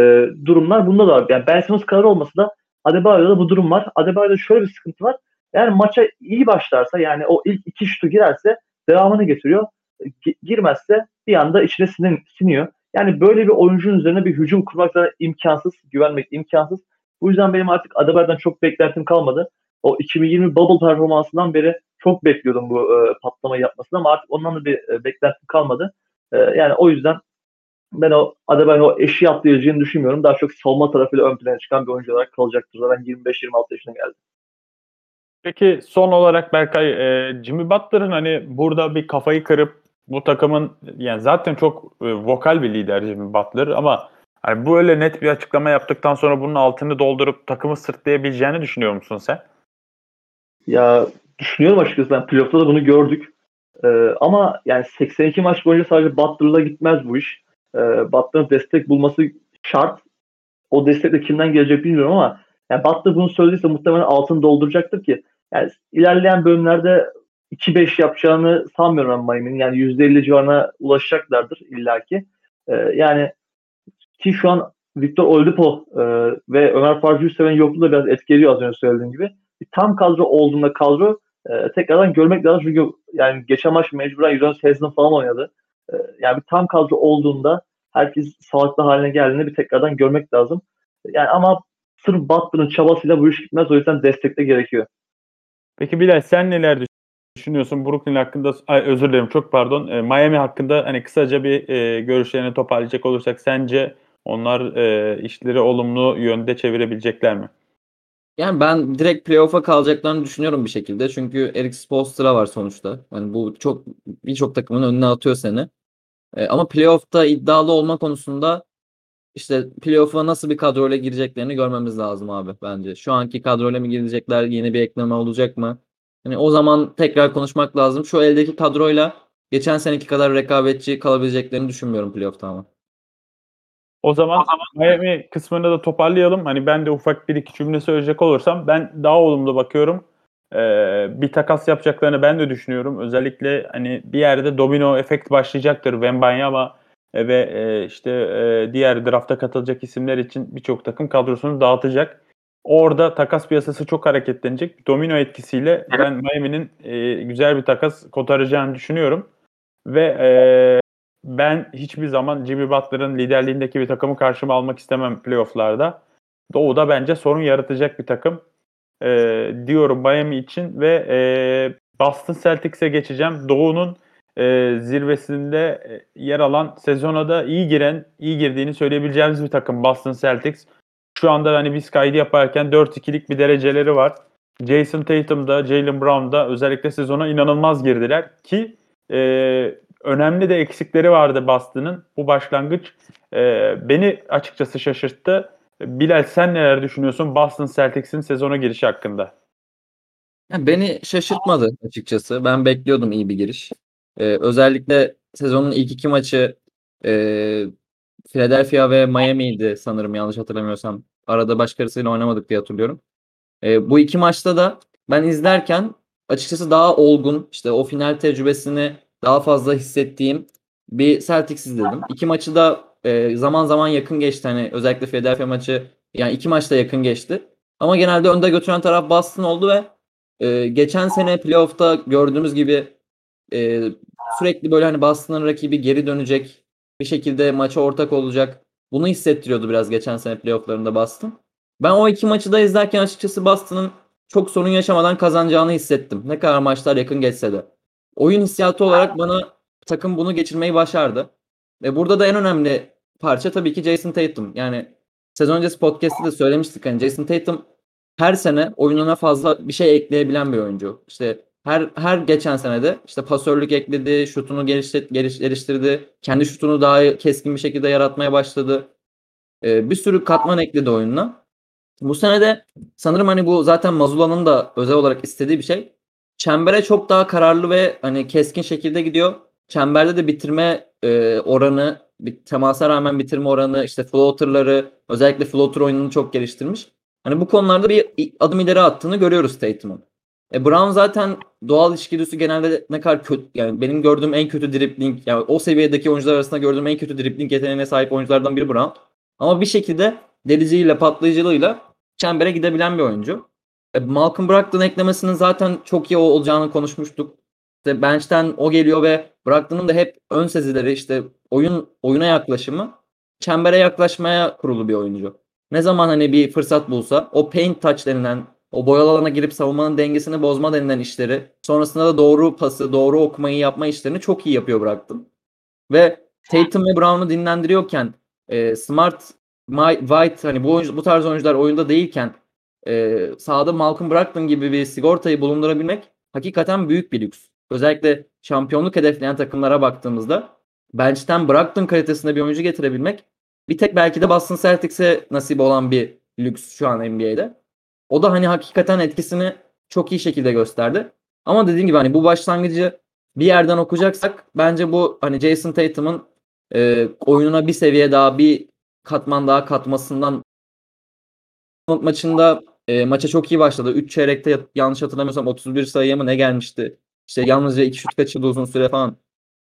durumlar bunda da var. Yani Ben Simmons kadar olmasa da Adebayo'da da bu durum var. Adebayo'da şöyle bir sıkıntı var. Yani maça iyi başlarsa yani o ilk iki şutu girerse devamını getiriyor. G- girmezse bir anda içine sinin, siniyor. Yani böyle bir oyuncunun üzerine bir hücum kurmak da imkansız, güvenmek imkansız. Bu yüzden benim artık Adebayo'dan çok beklentim kalmadı. O 2020 bubble performansından beri çok bekliyordum bu e, patlamayı yapmasını ama artık ondan da bir e, beklentim kalmadı. E, yani o yüzden ben o Adebayo eşi atlayacağını düşünmüyorum. Daha çok savunma tarafıyla ön plana çıkan bir oyuncu olarak kalacaktır. Zaten 25-26 yaşına geldi. Peki son olarak Berkay, e, Jimmy Butler'ın hani burada bir kafayı kırıp bu takımın yani zaten çok e, vokal bir lider Jimmy Butler ama hani böyle net bir açıklama yaptıktan sonra bunun altını doldurup takımı sırtlayabileceğini düşünüyor musun sen? Ya düşünüyorum açıkçası ben playoff'ta da bunu gördük. Ee, ama yani 82 maç boyunca sadece Butler'la gitmez bu iş. Ee, Butler'ın destek bulması şart. O destek de kimden gelecek bilmiyorum ama yani Butler bunu söylediyse muhtemelen altını dolduracaktır ki yani ilerleyen bölümlerde 2-5 yapacağını sanmıyorum ben Miami'nin. Yani %50 civarına ulaşacaklardır illaki. Ee, yani ki şu an Victor Oladipo e, ve Ömer Farcı Yusuf'un yokluğu da biraz etkiliyor az önce söylediğim gibi. Tam kadro olduğunda kadro e, tekrardan görmek lazım çünkü yani geçen maç mecburen Udonis Haslem falan oynadı. E, yani bir tam kadro olduğunda herkes sağlıklı haline geldiğinde bir tekrardan görmek lazım. Yani ama sırf Butler'ın çabasıyla bu iş gitmez. O yüzden destek de gerekiyor. Peki Bilal sen neler düşünüyorsun Brooklyn hakkında? Ay, özür dilerim çok pardon. E, Miami hakkında hani kısaca bir e, görüşlerini toparlayacak olursak sence onlar e, işleri olumlu yönde çevirebilecekler mi? Yani ben direkt playoff'a kalacaklarını düşünüyorum bir şekilde. Çünkü Eric Spoelstra var sonuçta. Yani bu çok birçok takımın önüne atıyor seni. E, ama playoff'ta iddialı olma konusunda işte playoff'a nasıl bir kadroyla gireceklerini görmemiz lazım abi bence. Şu anki kadroyla mı girecekler? Yeni bir ekleme olacak mı? Hani o zaman tekrar konuşmak lazım. Şu eldeki kadroyla geçen seneki kadar rekabetçi kalabileceklerini düşünmüyorum playoff'ta ama. O zaman Miami kısmını da toparlayalım. Hani ben de ufak bir iki cümle söyleyecek olursam ben daha olumlu bakıyorum. Ee, bir takas yapacaklarını ben de düşünüyorum. Özellikle hani bir yerde domino efekt başlayacaktır Wembanyama ve e, işte e, diğer drafta katılacak isimler için birçok takım kadrosunu dağıtacak. Orada takas piyasası çok hareketlenecek. Domino etkisiyle ben Miami'nin e, güzel bir takas kotaracağını düşünüyorum. Ve e, ben hiçbir zaman Jimmy Butler'ın liderliğindeki bir takımı karşıma almak istemem playofflarda. Doğu'da bence sorun yaratacak bir takım e, diyorum Miami için ve e, Boston Celtics'e geçeceğim. Doğu'nun e, zirvesinde yer alan sezona da iyi giren, iyi girdiğini söyleyebileceğimiz bir takım Boston Celtics. Şu anda hani biz kaydı yaparken 4-2'lik bir dereceleri var. Jason Tatum'da, Jalen Brown'da özellikle sezona inanılmaz girdiler ki e, önemli de eksikleri vardı Boston'ın. Bu başlangıç e, beni açıkçası şaşırttı. Bilal sen neler düşünüyorsun Boston Celtics'in sezona girişi hakkında? Beni şaşırtmadı açıkçası. Ben bekliyordum iyi bir giriş. Ee, özellikle sezonun ilk iki maçı e, Philadelphia ve Miami'ydi sanırım yanlış hatırlamıyorsam. Arada başkasıyla oynamadık diye hatırlıyorum. Ee, bu iki maçta da ben izlerken açıkçası daha olgun, işte o final tecrübesini daha fazla hissettiğim bir Celtics izledim. İki maçı da e, zaman zaman yakın geçti. Hani özellikle Philadelphia maçı yani iki maçta yakın geçti. Ama genelde önde götüren taraf Boston oldu ve e, geçen sene playoff'ta gördüğümüz gibi e, sürekli böyle hani Boston'ın rakibi geri dönecek bir şekilde maça ortak olacak. Bunu hissettiriyordu biraz geçen sene playoff'larında Boston. Ben o iki maçı da izlerken açıkçası Boston'ın çok sorun yaşamadan kazanacağını hissettim. Ne kadar maçlar yakın geçse de. Oyun hissiyatı olarak bana takım bunu geçirmeyi başardı. Ve burada da en önemli parça tabii ki Jason Tatum. Yani sezon öncesi podcast'te de söylemiştik. Hani Jason Tatum her sene oyununa fazla bir şey ekleyebilen bir oyuncu. İşte her her geçen senede işte pasörlük ekledi, şutunu geliştir, geliştirdi, kendi şutunu daha keskin bir şekilde yaratmaya başladı. Ee, bir sürü katman ekledi oyununa. Bu sene de sanırım hani bu zaten Mazula'nın da özel olarak istediği bir şey. Çembere çok daha kararlı ve hani keskin şekilde gidiyor. Çemberde de bitirme e, oranı, bir temasa rağmen bitirme oranı, işte floater'ları, özellikle floater oyununu çok geliştirmiş. Hani bu konularda bir adım ileri attığını görüyoruz Tatum'un. E Brown zaten doğal içgüdüsü genelde ne kadar kötü yani benim gördüğüm en kötü dribbling yani o seviyedeki oyuncular arasında gördüğüm en kötü dribbling yeteneğine sahip oyunculardan biri Brown. Ama bir şekilde deliciyle patlayıcılığıyla çembere gidebilen bir oyuncu. E Malcolm Brogdon eklemesinin zaten çok iyi olacağını konuşmuştuk. İşte bench'ten o geliyor ve Brogdon'un da hep ön sezileri işte oyun oyuna yaklaşımı çembere yaklaşmaya kurulu bir oyuncu. Ne zaman hani bir fırsat bulsa o paint touch denilen o boyalı alana girip savunmanın dengesini bozma denilen işleri sonrasında da doğru pası, doğru okumayı yapma işlerini çok iyi yapıyor bıraktım. Ve Tatum ve Brown'u dinlendiriyorken e, Smart, My, White hani bu, oyuncu, bu tarz oyuncular oyunda değilken e, sahada Malcolm Brogdon gibi bir sigortayı bulundurabilmek hakikaten büyük bir lüks. Özellikle şampiyonluk hedefleyen takımlara baktığımızda bench'ten Brogdon kalitesinde bir oyuncu getirebilmek bir tek belki de Boston Celtics'e nasip olan bir lüks şu an NBA'de. O da hani hakikaten etkisini çok iyi şekilde gösterdi. Ama dediğim gibi hani bu başlangıcı bir yerden okuyacaksak bence bu hani Jason Tatum'un e, oyununa bir seviye daha bir katman daha katmasından maçında e, maça çok iyi başladı. 3 çeyrekte yanlış hatırlamıyorsam 31 sayıya mı ne gelmişti? İşte yalnızca 2 şut kaçırdı uzun süre falan.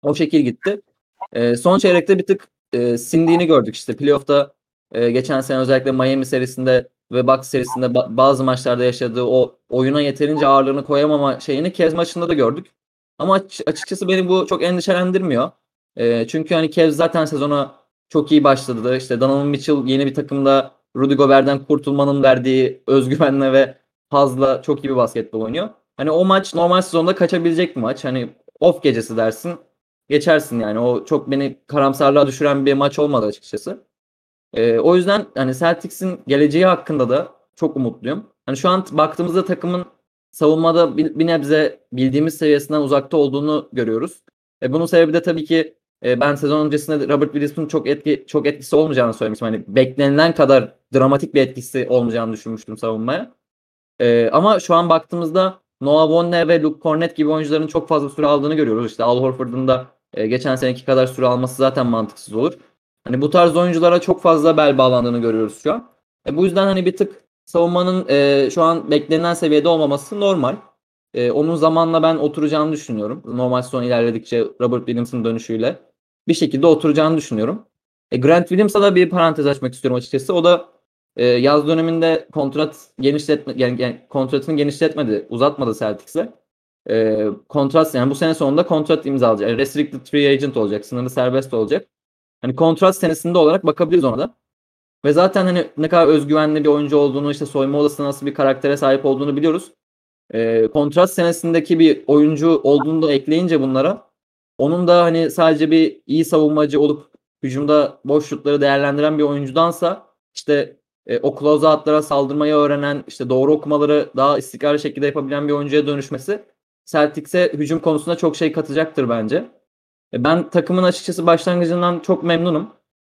O şekil gitti. E, son çeyrekte bir tık e, sindiğini gördük işte. Playoff'ta e, geçen sene özellikle Miami serisinde ve Bucks serisinde ba- bazı maçlarda yaşadığı o oyuna yeterince ağırlığını koyamama şeyini Kez maçında da gördük. Ama açıkçası beni bu çok endişelendirmiyor. E, çünkü hani Kez zaten sezona çok iyi başladı. İşte Donovan Mitchell yeni bir takımda Rudy Gobert'den kurtulmanın verdiği özgüvenle ve fazla çok iyi bir basketbol oynuyor. Hani o maç normal sezonda kaçabilecek bir maç. Hani off gecesi dersin. Geçersin yani. O çok beni karamsarlığa düşüren bir maç olmadı açıkçası. Ee, o yüzden hani Celtics'in geleceği hakkında da çok umutluyum. Hani şu an baktığımızda takımın savunmada bir, bir nebze bildiğimiz seviyesinden uzakta olduğunu görüyoruz. E, bunun sebebi de tabii ki e, ben sezon öncesinde Robert Williams'ın çok etki çok etkisi olmayacağını söylemiştim. Hani beklenilen kadar dramatik bir etkisi olmayacağını düşünmüştüm savunmaya. E, ama şu an baktığımızda Noah Vonne ve Luke Cornett gibi oyuncuların çok fazla süre aldığını görüyoruz. İşte Al Horford'un da e, geçen seneki kadar süre alması zaten mantıksız olur. Hani bu tarz oyunculara çok fazla bel bağlandığını görüyoruz şu an. E, bu yüzden hani bir tık savunmanın e, şu an beklenen seviyede olmaması normal. E, onun zamanla ben oturacağını düşünüyorum. Normal son ilerledikçe Robert Williams'ın dönüşüyle bir şekilde oturacağını düşünüyorum. E, Grant Williams'a da bir parantez açmak istiyorum açıkçası. O da e, yaz döneminde kontrat genişletme yani, yani kontratını genişletmedi, uzatmadı Celtics'e. E, kontrat yani bu sene sonunda kontrat imzalayacak. Yani restricted free agent olacak, sınırlı serbest olacak. Hani kontrat senesinde olarak bakabiliriz ona da. Ve zaten hani ne kadar özgüvenli bir oyuncu olduğunu, işte soyma odasında nasıl bir karaktere sahip olduğunu biliyoruz. E, kontrat senesindeki bir oyuncu olduğunu da ekleyince bunlara onun da hani sadece bir iyi savunmacı olup hücumda boş şutları değerlendiren bir oyuncudansa işte e, o close out'lara saldırmayı öğrenen, işte doğru okumaları daha istikrarlı şekilde yapabilen bir oyuncuya dönüşmesi Celtics'e hücum konusunda çok şey katacaktır bence. E, ben takımın açıkçası başlangıcından çok memnunum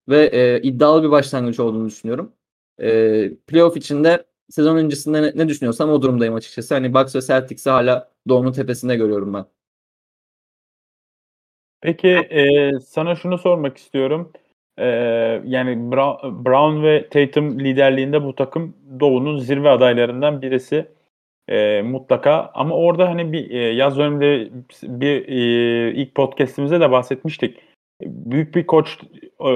ve e, iddialı bir başlangıç olduğunu düşünüyorum. E, playoff içinde sezon öncesinde ne, ne düşünüyorsam o durumdayım açıkçası. Hani Bucks ve Celtics'i hala doğunun tepesinde görüyorum ben. Peki e, sana şunu sormak istiyorum. E, yani Brown ve Tatum liderliğinde bu takım Doğu'nun zirve adaylarından birisi e, mutlaka. Ama orada hani bir e, yaz döneminde bir e, ilk podcastimizde de bahsetmiştik. Büyük bir koç e,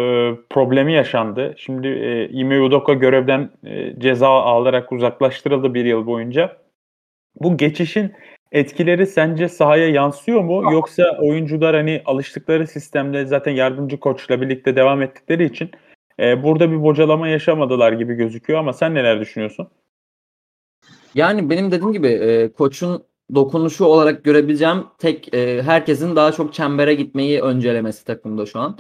problemi yaşandı. Şimdi e, Ime Udoka görevden e, ceza alarak uzaklaştırıldı bir yıl boyunca. Bu geçişin etkileri sence sahaya yansıyor mu? Yoksa oyuncular hani alıştıkları sistemde zaten yardımcı koçla birlikte devam ettikleri için e, burada bir bocalama yaşamadılar gibi gözüküyor ama sen neler düşünüyorsun? Yani benim dediğim gibi e, koçun dokunuşu olarak görebileceğim tek e, herkesin daha çok çembere gitmeyi öncelemesi takımda şu an.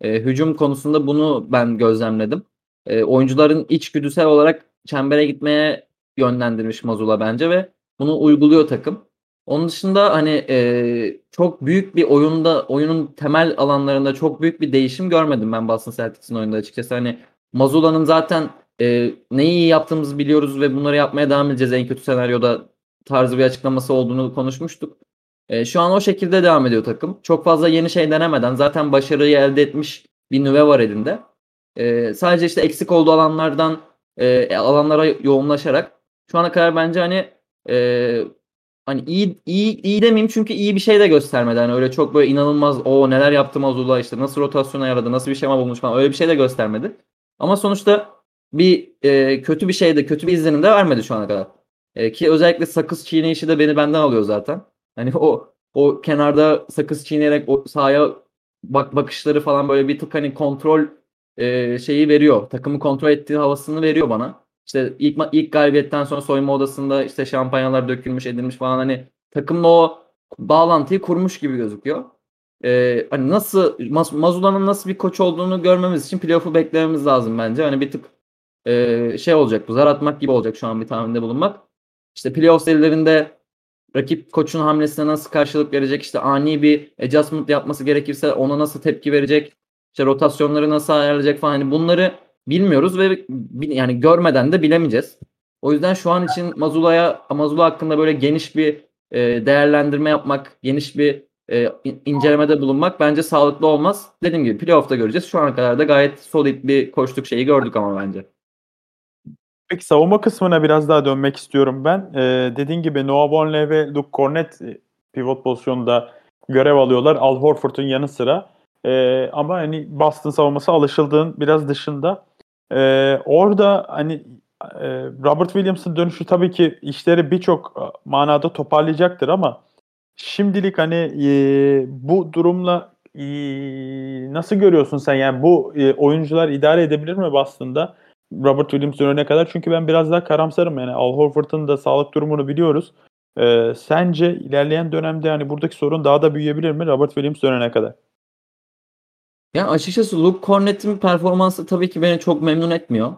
E, hücum konusunda bunu ben gözlemledim. E, oyuncuların içgüdüsel olarak çembere gitmeye yönlendirmiş Mazula bence ve bunu uyguluyor takım. Onun dışında hani e, çok büyük bir oyunda oyunun temel alanlarında çok büyük bir değişim görmedim ben Boston Celtics'in oyunda açıkçası. Hani Mazula'nın zaten e, neyi iyi yaptığımızı biliyoruz ve bunları yapmaya devam edeceğiz en kötü senaryoda tarzı bir açıklaması olduğunu konuşmuştuk. E, şu an o şekilde devam ediyor takım. Çok fazla yeni şey denemeden zaten başarıyı elde etmiş bir nüve var elinde. E, sadece işte eksik olduğu alanlardan e, alanlara yoğunlaşarak şu ana kadar bence hani e, hani iyi iyi iyi demeyeyim çünkü iyi bir şey de göstermedi. Hani öyle çok böyle inanılmaz o neler yaptı Mazula işte nasıl rotasyona yaradı, nasıl bir şema bulmuş falan öyle bir şey de göstermedi. Ama sonuçta bir e, kötü bir şey de kötü bir izlenim de vermedi şu ana kadar. E, ki özellikle sakız çiğneyişi de beni benden alıyor zaten. Hani o o kenarda sakız çiğneyerek o sahaya bak bakışları falan böyle bir tık hani kontrol e, şeyi veriyor. Takımı kontrol ettiği havasını veriyor bana. İşte ilk ilk galibiyetten sonra soyunma odasında işte şampanyalar dökülmüş edilmiş falan hani takımla o bağlantıyı kurmuş gibi gözüküyor. Ee, hani nasıl Mazula'nın nasıl bir koç olduğunu görmemiz için playoff'u beklememiz lazım bence. Hani bir tık e, şey olacak bu zar atmak gibi olacak şu an bir tahminde bulunmak. İşte playoff serilerinde rakip koçun hamlesine nasıl karşılık verecek işte ani bir adjustment yapması gerekirse ona nasıl tepki verecek işte rotasyonları nasıl ayarlayacak falan hani bunları bilmiyoruz ve yani görmeden de bilemeyeceğiz. O yüzden şu an için Mazula'ya Mazula hakkında böyle geniş bir e, değerlendirme yapmak, geniş bir e, incelemede bulunmak bence sağlıklı olmaz. Dediğim gibi playoff'ta göreceğiz. Şu ana kadar da gayet solid bir koştuk şeyi gördük ama bence. Peki savunma kısmına biraz daha dönmek istiyorum ben. Ee, dediğin gibi Noah Vonleh ve Luke Cornett e, pivot pozisyonunda görev alıyorlar. Al Horford'un yanı sıra. Ee, ama hani Boston savunması alışıldığın biraz dışında. Ee, orada hani e, Robert Williams'ın dönüşü tabii ki işleri birçok e, manada toparlayacaktır ama şimdilik hani e, bu durumla e, nasıl görüyorsun sen? Yani bu e, oyuncular idare edebilir mi Boston'da? Robert Williams dönene kadar. Çünkü ben biraz daha karamsarım. Yani Al Horford'un da sağlık durumunu biliyoruz. Ee, sence ilerleyen dönemde yani buradaki sorun daha da büyüyebilir mi Robert Williams dönene kadar? Ya açıkçası Luke Cornett'in performansı tabii ki beni çok memnun etmiyor.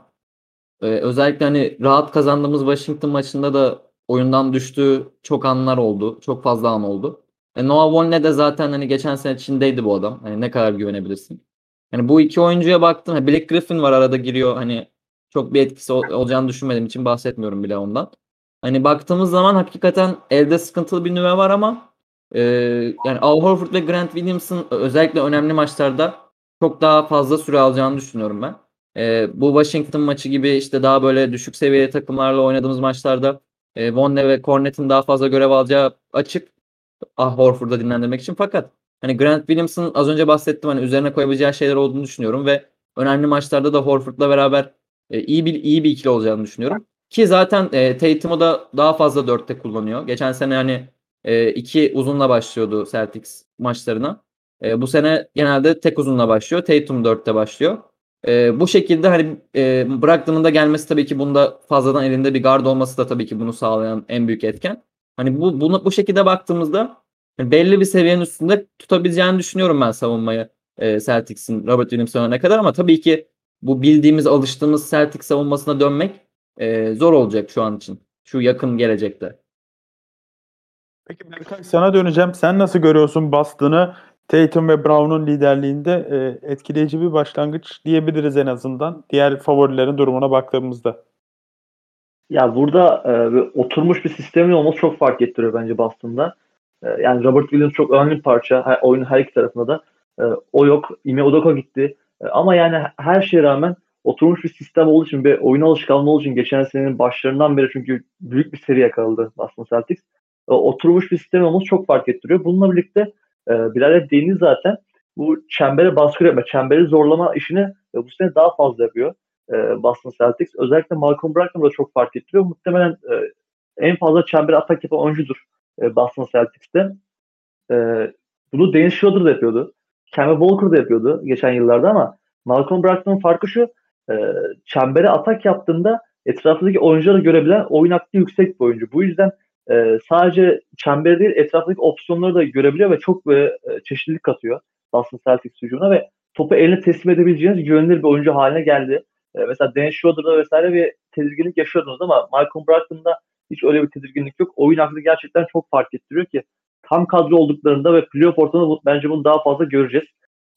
Ee, özellikle hani rahat kazandığımız Washington maçında da oyundan düştüğü çok anlar oldu. Çok fazla an oldu. E, Noah Vonleh de zaten hani geçen sene içindeydi bu adam. Hani ne kadar güvenebilirsin. Yani bu iki oyuncuya baktım. Black Griffin var arada giriyor. Hani çok bir etkisi ol- olacağını düşünmediğim için bahsetmiyorum bile ondan. Hani baktığımız zaman hakikaten elde sıkıntılı bir nüve var ama e, yani Al Horford ve Grant Williams'ın özellikle önemli maçlarda çok daha fazla süre alacağını düşünüyorum ben. E, bu Washington maçı gibi işte daha böyle düşük seviyeli takımlarla oynadığımız maçlarda e, Vonne ve Cornett'in daha fazla görev alacağı açık. Ah Horford'da dinlendirmek için fakat hani Grant Williams'ın az önce bahsettim hani üzerine koyabileceği şeyler olduğunu düşünüyorum ve önemli maçlarda da Horford'la beraber e, iyi bir iyi bir ikili olacağını düşünüyorum. Ki zaten e, Tatum'u da daha fazla dörtte kullanıyor. Geçen sene hani e, iki uzunla başlıyordu Celtics maçlarına. E, bu sene genelde tek uzunla başlıyor. Tatum dörtte başlıyor. E, bu şekilde hani e, Brogdon'un gelmesi tabii ki bunda fazladan elinde bir guard olması da tabii ki bunu sağlayan en büyük etken. Hani bu bunu bu şekilde baktığımızda yani belli bir seviyenin üstünde tutabileceğini düşünüyorum ben savunmayı e, Celtics'in Robert Williams ne kadar ama tabii ki bu bildiğimiz, alıştığımız Celtic savunmasına dönmek e, zor olacak şu an için. Şu yakın gelecekte. Peki Berkay sana döneceğim. Sen nasıl görüyorsun Boston'ı? Tatum ve Brown'un liderliğinde e, etkileyici bir başlangıç diyebiliriz en azından. Diğer favorilerin durumuna baktığımızda. Ya burada e, oturmuş bir sistemin olması çok fark ettiriyor bence Boston'da. E, yani Robert Williams çok önemli bir parça. Her, oyunun her iki tarafında da. E, o yok. Ime Udoka gitti. E, ama yani her şeye rağmen oturmuş bir sistem olduğu için ve oyun alışkanlığı olduğu için geçen senenin başlarından beri çünkü büyük bir seri yakaladı Boston Celtics. E, oturmuş bir sistem olması çok fark ettiriyor. Bununla birlikte e, Bilal'e değindi zaten. Bu çembere baskı yapma, çemberi zorlama işini e, bu sene daha fazla yapıyor e, Boston Celtics. Özellikle Malcolm Brogdon da çok fark ettiriyor. Muhtemelen e, en fazla çembere atak yapan oyuncudur e, Boston Celtics'te. E, bunu Dennis Schroeder da yapıyordu. Kemba Walker da yapıyordu geçen yıllarda ama Malcolm Brogdon'un farkı şu e, çembere atak yaptığında etrafındaki oyuncuları görebilen oyun aklı yüksek bir oyuncu. Bu yüzden e, sadece çembere değil etrafındaki opsiyonları da görebiliyor ve çok böyle e, çeşitlilik katıyor Boston Celtics hücumuna ve topu eline teslim edebileceğiniz güvenilir bir oyuncu haline geldi. E, mesela Dennis Schroeder'da vesaire bir tedirginlik yaşıyordunuz ama Malcolm Brogdon'da hiç öyle bir tedirginlik yok. Oyun aklı gerçekten çok fark ettiriyor ki tam kadro olduklarında ve playoff ortamında bence bunu daha fazla göreceğiz.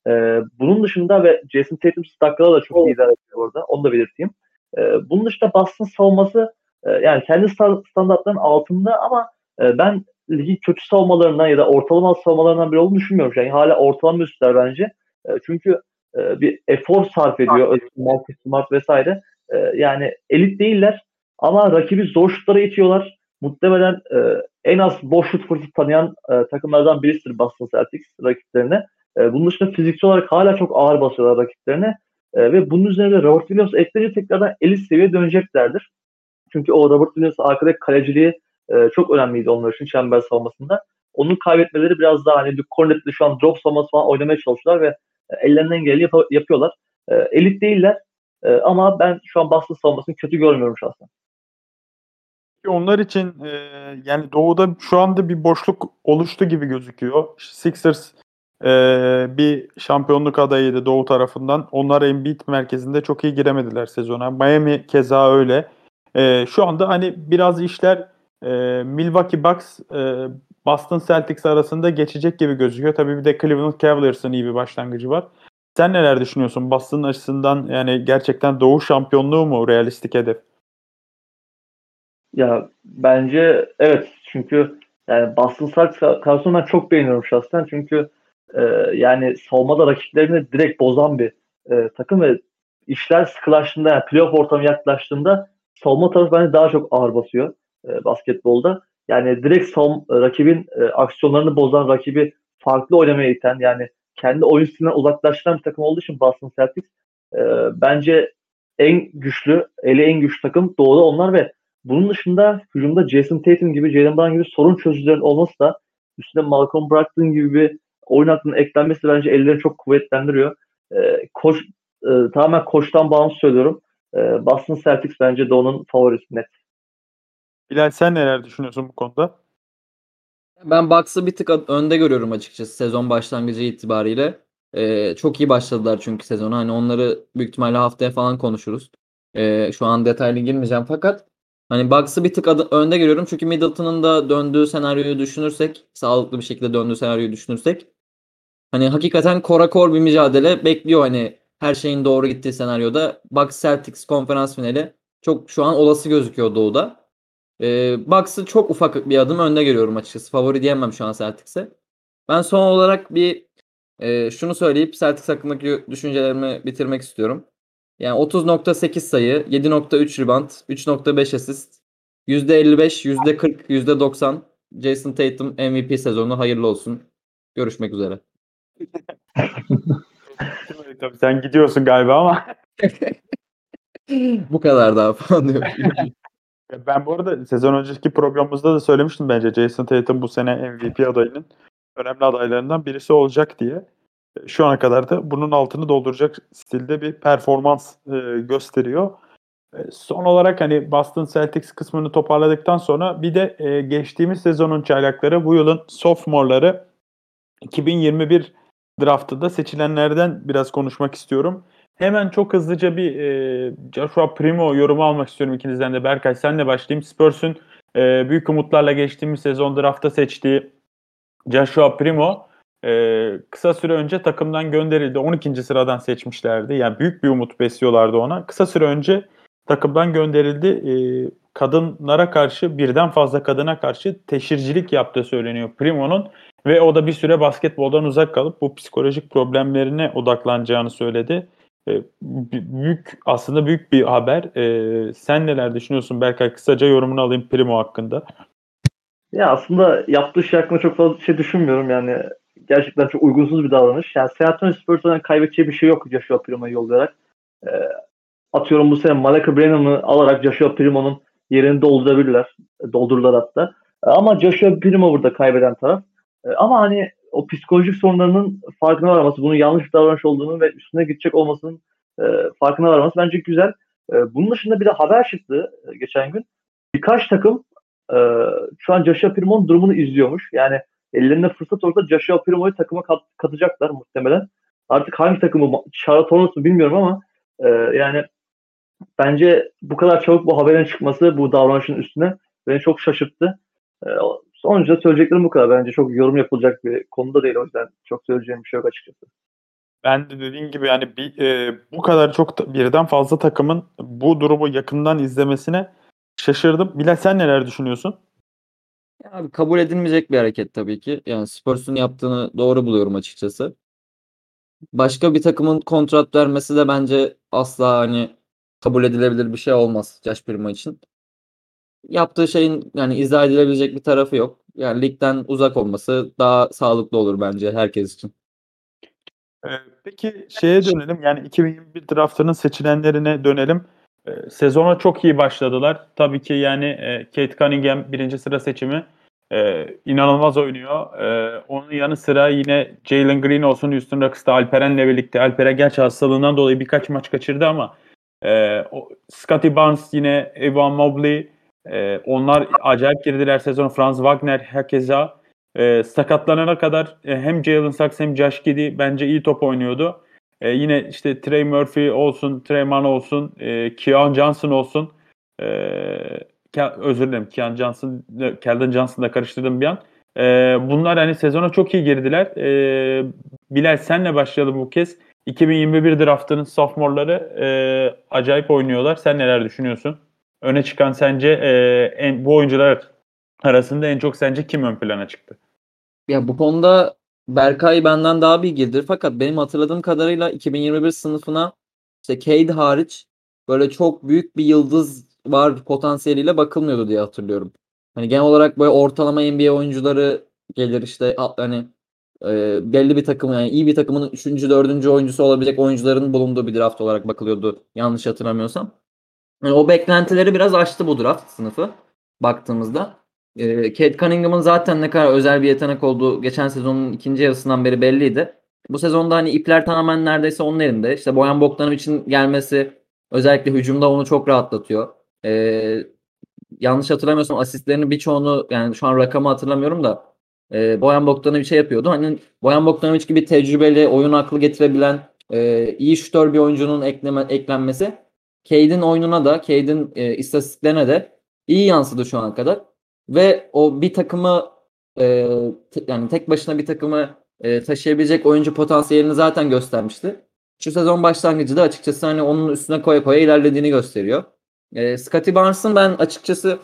Ee, bunun dışında ve Jason Tatum dakikada da çok iyi idare ediyor orada. Onu da belirteyim. E, bunun dışında Boston savunması e, yani kendi standartlarının altında ama e, ben ligi kötü savunmalarından ya da ortalama savunmalarından biri olduğunu düşünmüyorum. Yani hala ortalama üstler bence. E, çünkü e, bir efor sarf ediyor. Marcus Smart vesaire. E, yani elit değiller ama rakibi zor şutlara itiyorlar. Muhtemelen e, en az boş şut fırsatı tanıyan e, takımlardan birisidir Boston Celtics rakiplerine. E, bunun dışında fiziksel olarak hala çok ağır basıyorlar rakiplerine. E, ve bunun üzerine Robert Williams ekleyince tekrardan elit seviyeye döneceklerdir. Çünkü o Robert Williams arkadaki kaleciliği e, çok önemliydi onlar için çember savunmasında. Onu kaybetmeleri biraz daha hani Luke Cornett'le şu an drop savunması falan oynamaya çalışıyorlar ve e, ellerinden geleni yap- yapıyorlar. E, elit değiller e, ama ben şu an Boston savunmasını kötü görmüyorum şahsen. Onlar için e, yani doğuda şu anda bir boşluk oluştu gibi gözüküyor. Sixers e, bir şampiyonluk adayıydı doğu tarafından. Onlar Embiid merkezinde çok iyi giremediler sezona. Miami keza öyle. E, şu anda hani biraz işler e, Milwaukee Bucks e, Boston Celtics arasında geçecek gibi gözüküyor. Tabii bir de Cleveland Cavaliers'ın iyi bir başlangıcı var. Sen neler düşünüyorsun? Boston açısından yani gerçekten doğu şampiyonluğu mu realistik hedef? Ya bence evet çünkü yani Boston Celtics karşısında ben çok beğeniyorum şahsen çünkü e, yani savunmada rakiplerini direkt bozan bir e, takım ve işler sıkılaştığında yani playoff ortamı yaklaştığında savunma tarafı bence daha çok ağır basıyor e, basketbolda. Yani direkt savun, rakibin e, aksiyonlarını bozan, rakibi farklı oynamaya iten yani kendi oyun stilinden uzaklaştıran bir takım olduğu için Boston Celtics e, bence en güçlü, eli en güçlü takım doğuda onlar ve bunun dışında hücumda Jason Tatum gibi, Jalen Brown gibi sorun çözücülerin olması da üstüne Malcolm Brogdon gibi bir oyun aklının eklenmesi bence ellerini çok kuvvetlendiriyor. E, koç, e, tamamen koçtan bağımsız söylüyorum. E, Boston Celtics bence de onun favorisi net. Bilal sen neler düşünüyorsun bu konuda? Ben Bucks'ı bir tık önde görüyorum açıkçası sezon başlangıcı itibariyle. Ee, çok iyi başladılar çünkü sezonu. Hani onları büyük ihtimalle haftaya falan konuşuruz. Ee, şu an detaylı girmeyeceğim fakat hani Bucks'ı bir tık önde görüyorum çünkü Middleton'ın da döndüğü senaryoyu düşünürsek, sağlıklı bir şekilde döndüğü senaryoyu düşünürsek hani hakikaten kora kor bir mücadele bekliyor hani her şeyin doğru gittiği senaryoda. Bucks Celtics konferans finali çok şu an olası gözüküyor Doğu'da. E, Bucks'ı çok ufak bir adım önde görüyorum açıkçası. Favori diyemem şu an Celtics'e. Ben son olarak bir e, şunu söyleyip Celtics hakkındaki düşüncelerimi bitirmek istiyorum. Yani 30.8 sayı, 7.3 rebound, 3.5 asist, %55, %40, %90 Jason Tatum MVP sezonu hayırlı olsun. Görüşmek üzere. Tabii sen gidiyorsun galiba ama. Bu kadar daha falan diyor. Ben bu arada sezon önceki programımızda da söylemiştim bence Jason Tatum bu sene MVP adayının önemli adaylarından birisi olacak diye. Şu ana kadar da bunun altını dolduracak stilde bir performans e, gösteriyor. E, son olarak hani Boston Celtics kısmını toparladıktan sonra bir de e, geçtiğimiz sezonun çaylakları bu yılın sophomore'ları 2021 draftında seçilenlerden biraz konuşmak istiyorum. Hemen çok hızlıca bir e, Joshua Primo yorumu almak istiyorum ikinizden de. Berkay senle başlayayım. Spurs'un e, büyük umutlarla geçtiğimiz sezon draftta seçtiği Joshua Primo e, kısa süre önce takımdan gönderildi. 12. sıradan seçmişlerdi. Yani büyük bir umut besliyorlardı ona. Kısa süre önce takımdan gönderildi. E, kadınlara karşı birden fazla kadına karşı teşhircilik yaptığı söyleniyor Primo'nun. Ve o da bir süre basketboldan uzak kalıp bu psikolojik problemlerine odaklanacağını söyledi. E, büyük aslında büyük bir haber. E, sen neler düşünüyorsun Berkay? Kısaca yorumunu alayım Primo hakkında. Ya aslında yaptığı şey hakkında çok fazla şey düşünmüyorum yani. Gerçekten çok uygunsuz bir davranış. Yani Antonio Spurs'tan kaybedeceği bir şey yok Joshua Primo'yu yollayarak. E, atıyorum bu sene Malaka Brannan'ı alarak Joshua Primo'nun yerini doldurabilirler. Doldururlar hatta. Ama Joshua Primo burada kaybeden taraf. E, ama hani o psikolojik sorunlarının farkına varması, bunun yanlış bir davranış olduğunu ve üstüne gidecek olmasının e, farkına varması bence güzel. E, bunun dışında bir de haber çıktı geçen gün. Birkaç takım şu an Joshua Primo'nun durumunu izliyormuş. Yani ellerinde fırsat olsa Joshua Primo'yu takıma kat, katacaklar muhtemelen. Artık hangi takımı, Charlotte Hornets mu bilmiyorum ama e, yani bence bu kadar çabuk bu haberin çıkması bu davranışın üstüne beni çok şaşırttı. E, Sonuçta söyleyeceklerim bu kadar. Bence çok yorum yapılacak bir konuda değil o yüzden çok söyleyeceğim bir şey yok açıkçası. Ben de dediğin gibi yani bir, e, bu kadar çok ta- birden fazla takımın bu durumu yakından izlemesine şaşırdım. Bilal sen neler düşünüyorsun? Ya Abi kabul edilmeyecek bir hareket tabii ki. Yani Spurs'un yaptığını doğru buluyorum açıkçası. Başka bir takımın kontrat vermesi de bence asla hani kabul edilebilir bir şey olmaz Josh Primo için. Yaptığı şeyin yani izah edilebilecek bir tarafı yok. Yani ligden uzak olması daha sağlıklı olur bence herkes için. Ee, peki şeye dönelim yani 2021 draftının seçilenlerine dönelim. Ee, sezona çok iyi başladılar. Tabii ki yani e, Kate Cunningham birinci sıra seçimi e, inanılmaz oynuyor. E, onun yanı sıra yine Jalen Green olsun Houston Rockets'ta Alperen'le birlikte. Alperen gerçi hastalığından dolayı birkaç maç kaçırdı ama e, o, Scotty Barnes yine Evan Mobley e, onlar acayip girdiler sezon. Franz Wagner herkese e, sakatlanana kadar e, hem Jalen Sachs hem Josh Giddey bence iyi top oynuyordu. Yine işte Trey Murphy olsun, Trey Mann olsun, e, Keon Johnson olsun. Özür dilerim. Keon Johnson, Keldon Johnson'la karıştırdım bir an. Bunlar hani sezona çok iyi girdiler. E, Bilal senle başlayalım bu kez. 2021 draftının sophomorları e, acayip oynuyorlar. Sen neler düşünüyorsun? Öne çıkan sence e, en, bu oyuncular arasında en çok sence kim ön plana çıktı? Ya bu konuda Berkay benden daha bilgilidir. Fakat benim hatırladığım kadarıyla 2021 sınıfına işte Cade hariç böyle çok büyük bir yıldız var potansiyeliyle bakılmıyordu diye hatırlıyorum. Hani genel olarak böyle ortalama NBA oyuncuları gelir işte hani e, belli bir takım yani iyi bir takımın 3. 4. oyuncusu olabilecek oyuncuların bulunduğu bir draft olarak bakılıyordu yanlış hatırlamıyorsam. Yani o beklentileri biraz aştı bu draft sınıfı baktığımızda. E, Cade Cunningham'ın zaten ne kadar özel bir yetenek olduğu geçen sezonun ikinci yarısından beri belliydi. Bu sezonda hani ipler tamamen neredeyse onun elinde. İşte Boyan Bogdanovic'in gelmesi özellikle hücumda onu çok rahatlatıyor. E, yanlış hatırlamıyorsam asistlerinin birçoğunu yani şu an rakamı hatırlamıyorum da e, Boyan Bogdanovic şey yapıyordu. Hani Boyan Bogdanovic gibi tecrübeli, oyun aklı getirebilen, e, iyi şütör bir oyuncunun ekleme, eklenmesi Cade'in oyununa da, Cade'in e, istatistiklerine de iyi yansıdı şu ana kadar. Ve o bir takımı e, te- yani tek başına bir takımı e, taşıyabilecek oyuncu potansiyelini zaten göstermişti. Şu sezon başlangıcı da açıkçası hani onun üstüne koya koya ilerlediğini gösteriyor. E, Scotty Barnes'ın ben açıkçası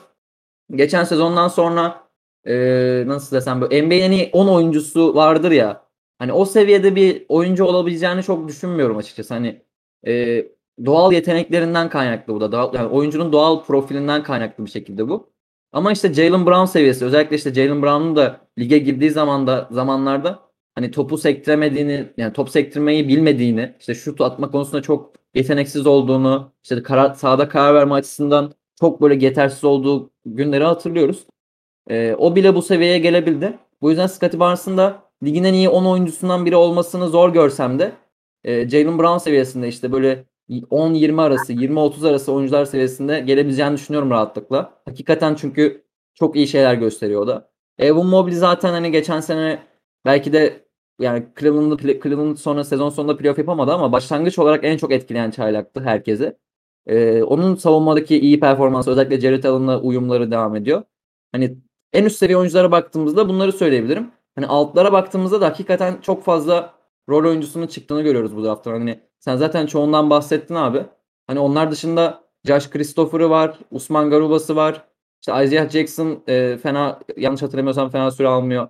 geçen sezondan sonra e, nasıl desem böyle NBA'nin iyi 10 oyuncusu vardır ya. Hani o seviyede bir oyuncu olabileceğini çok düşünmüyorum açıkçası. Hani e, doğal yeteneklerinden kaynaklı bu da. Doğal- yani oyuncunun doğal profilinden kaynaklı bir şekilde bu. Ama işte Jalen Brown seviyesi özellikle işte Jalen Brown'un da lige girdiği zamanda zamanlarda hani topu sektiremediğini yani top sektirmeyi bilmediğini işte şut atma konusunda çok yeteneksiz olduğunu işte karar, sahada karar verme açısından çok böyle yetersiz olduğu günleri hatırlıyoruz. Ee, o bile bu seviyeye gelebildi. Bu yüzden Scottie Barnes'ın da ligin en iyi 10 oyuncusundan biri olmasını zor görsem de e, Jalen Brown seviyesinde işte böyle 10-20 arası, 20-30 arası oyuncular seviyesinde gelebileceğini düşünüyorum rahatlıkla. Hakikaten çünkü çok iyi şeyler gösteriyor o da. Evan Mobley zaten hani geçen sene belki de yani Cleveland'ı play- Cleveland sonra sezon sonunda playoff yapamadı ama başlangıç olarak en çok etkileyen çaylaktı herkese. Ee, onun savunmadaki iyi performansı özellikle Jared Allen'la uyumları devam ediyor. Hani en üst seviye oyunculara baktığımızda bunları söyleyebilirim. Hani altlara baktığımızda da hakikaten çok fazla rol oyuncusunun çıktığını görüyoruz bu drafttan. Hani sen zaten çoğundan bahsettin abi. Hani onlar dışında Josh Christopher'ı var, Usman Garubas'ı var. İşte Isaiah Jackson e, fena yanlış hatırlamıyorsam fena süre almıyor.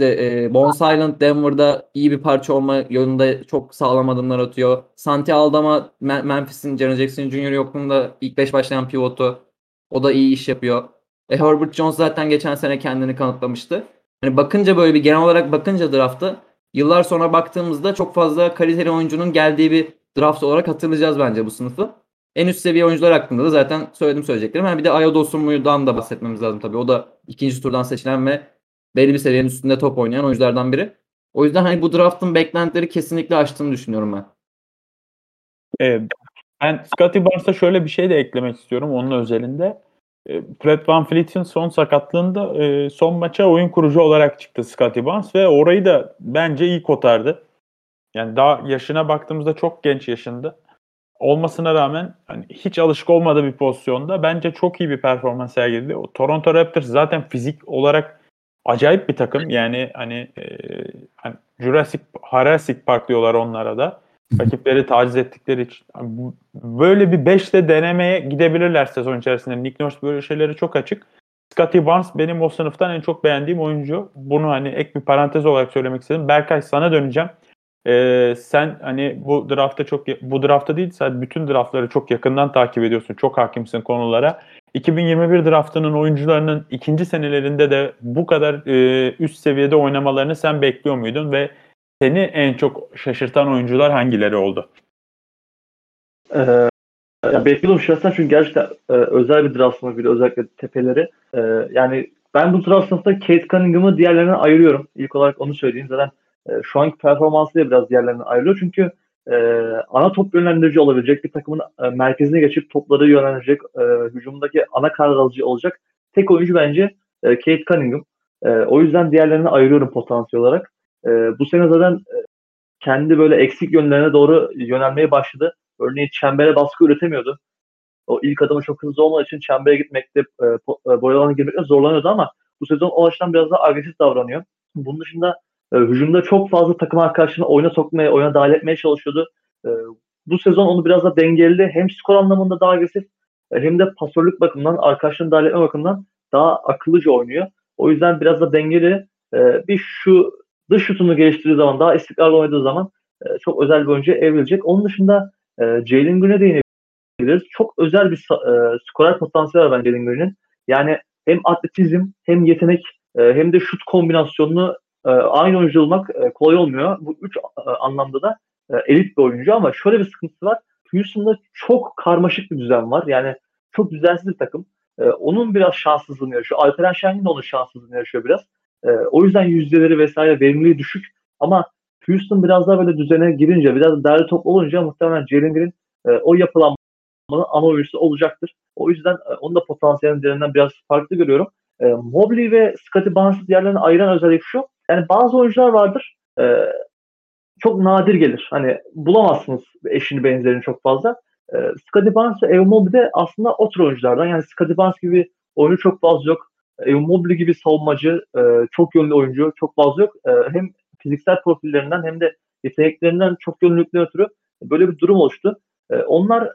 İşte e, Bones Island Denver'da iyi bir parça olma yönünde çok sağlam adımlar atıyor. Santi Aldama Me- Memphis'in Jaren Jackson Jr. yokluğunda ilk 5 başlayan pivotu. O da iyi iş yapıyor. E, Herbert Jones zaten geçen sene kendini kanıtlamıştı. Hani bakınca böyle bir genel olarak bakınca draftta yıllar sonra baktığımızda çok fazla kaliteli oyuncunun geldiği bir draft olarak hatırlayacağız bence bu sınıfı. En üst seviye oyuncular hakkında da zaten söyledim söyleyeceklerim. Yani bir de Ayo Dosunmu'dan da bahsetmemiz lazım tabii. O da ikinci turdan seçilen ve belli bir seviyenin üstünde top oynayan oyunculardan biri. O yüzden hani bu draftın beklentileri kesinlikle aştığını düşünüyorum ben. Ee, ben Scottie Barnes'a şöyle bir şey de eklemek istiyorum onun özelinde. Ee, Fred VanVleet'in son sakatlığında e, son maça oyun kurucu olarak çıktı Scottie Barnes ve orayı da bence iyi kotardı. Yani daha yaşına baktığımızda çok genç yaşında olmasına rağmen hani hiç alışık olmadığı bir pozisyonda bence çok iyi bir performans sergiledi. O Toronto Raptors zaten fizik olarak acayip bir takım. Yani hani, e, hani Jurassic Jurassic Park diyorlar onlara da. Rakipleri taciz ettikleri için. Böyle bir 5'te denemeye gidebilirler sezon içerisinde. Nick Nurse böyle şeyleri çok açık. Scotty Barnes benim o sınıftan en çok beğendiğim oyuncu. Bunu hani ek bir parantez olarak söylemek istedim. Berkay sana döneceğim. Ee, sen hani bu draftta çok bu draftta değil sadece bütün draftları çok yakından takip ediyorsun. Çok hakimsin konulara. 2021 draftının oyuncularının ikinci senelerinde de bu kadar e, üst seviyede oynamalarını sen bekliyor muydun ve seni en çok şaşırtan oyuncular hangileri oldu? Ee, ya bekliyordum şahsen çünkü gerçekten e, özel bir draft sınıfıydı özellikle tepeleri. E, yani ben bu draft sınıfta Kate Cunningham'ı diğerlerinden ayırıyorum. İlk olarak onu söyleyeyim. Zaten e, şu anki performansıyla biraz diğerlerinden ayrılıyor. Çünkü e, ana top yönlendirici olabilecek bir takımın e, merkezine geçip topları yönlendirecek, e, hücumdaki ana karar alıcı olacak tek oyuncu bence e, Kate Cunningham. E, o yüzden diğerlerini ayırıyorum potansiyel olarak. E, bu sene zaten e, kendi böyle eksik yönlerine doğru yönelmeye başladı. Örneğin çembere baskı üretemiyordu. O ilk adımı çok hızlı olmadığı için çembere gitmekte, e, e, boyalarına girmekte zorlanıyordu ama bu sezon o açıdan biraz daha agresif davranıyor. Bunun dışında e, hücumda çok fazla takım arkadaşını oyuna sokmaya, oyuna dahil etmeye çalışıyordu. E, bu sezon onu biraz da dengeledi. Hem skor anlamında daha agresif e, hem de pasörlük bakımından, arkadaşlarını dahil etme bakımından daha akıllıca oynuyor. O yüzden biraz da dengeli. E, bir şu dış şutunu geliştirdiği zaman, daha istikrarlı oynadığı zaman e, çok özel bir oyuncu evrilecek. Onun dışında e, Jalen Green'e değinebiliriz. Çok özel bir e, skorer potansiyeli var bence Jalen Green'in. Yani hem atletizm hem yetenek e, hem de şut kombinasyonunu e, aynı oyuncu olmak e, kolay olmuyor. Bu üç e, anlamda da e, elit bir oyuncu ama şöyle bir sıkıntısı var. Houston'da çok karmaşık bir düzen var. Yani çok düzensiz bir takım. E, onun biraz şanssızlığını yaşıyor. Alperen Şengin de onun şanssızlığını yaşıyor biraz. E, o yüzden yüzdeleri vesaire verimliliği düşük. Ama Houston biraz daha böyle düzene girince, biraz derli toplu olunca muhtemelen Jalen Green e, o yapılanmanın ana oyuncusu olacaktır. O yüzden e, onun da potansiyelini diğerinden biraz farklı görüyorum. E, Mobley ve Scotty Barnes'ı diğerlerine ayıran özellik şu. Yani bazı oyuncular vardır. E, çok nadir gelir. Hani bulamazsınız eşini benzerini çok fazla. E, Scotty Barnes ve Evan Mobley de aslında o tür oyunculardan. Yani Scotty Barnes gibi oyuncu çok fazla yok. Evan Mobley gibi savunmacı, e, çok yönlü oyuncu çok fazla yok. E, hem fiziksel profillerinden hem de yeteneklerinden çok yönlülükleri ötürü böyle bir durum oluştu. E, onlar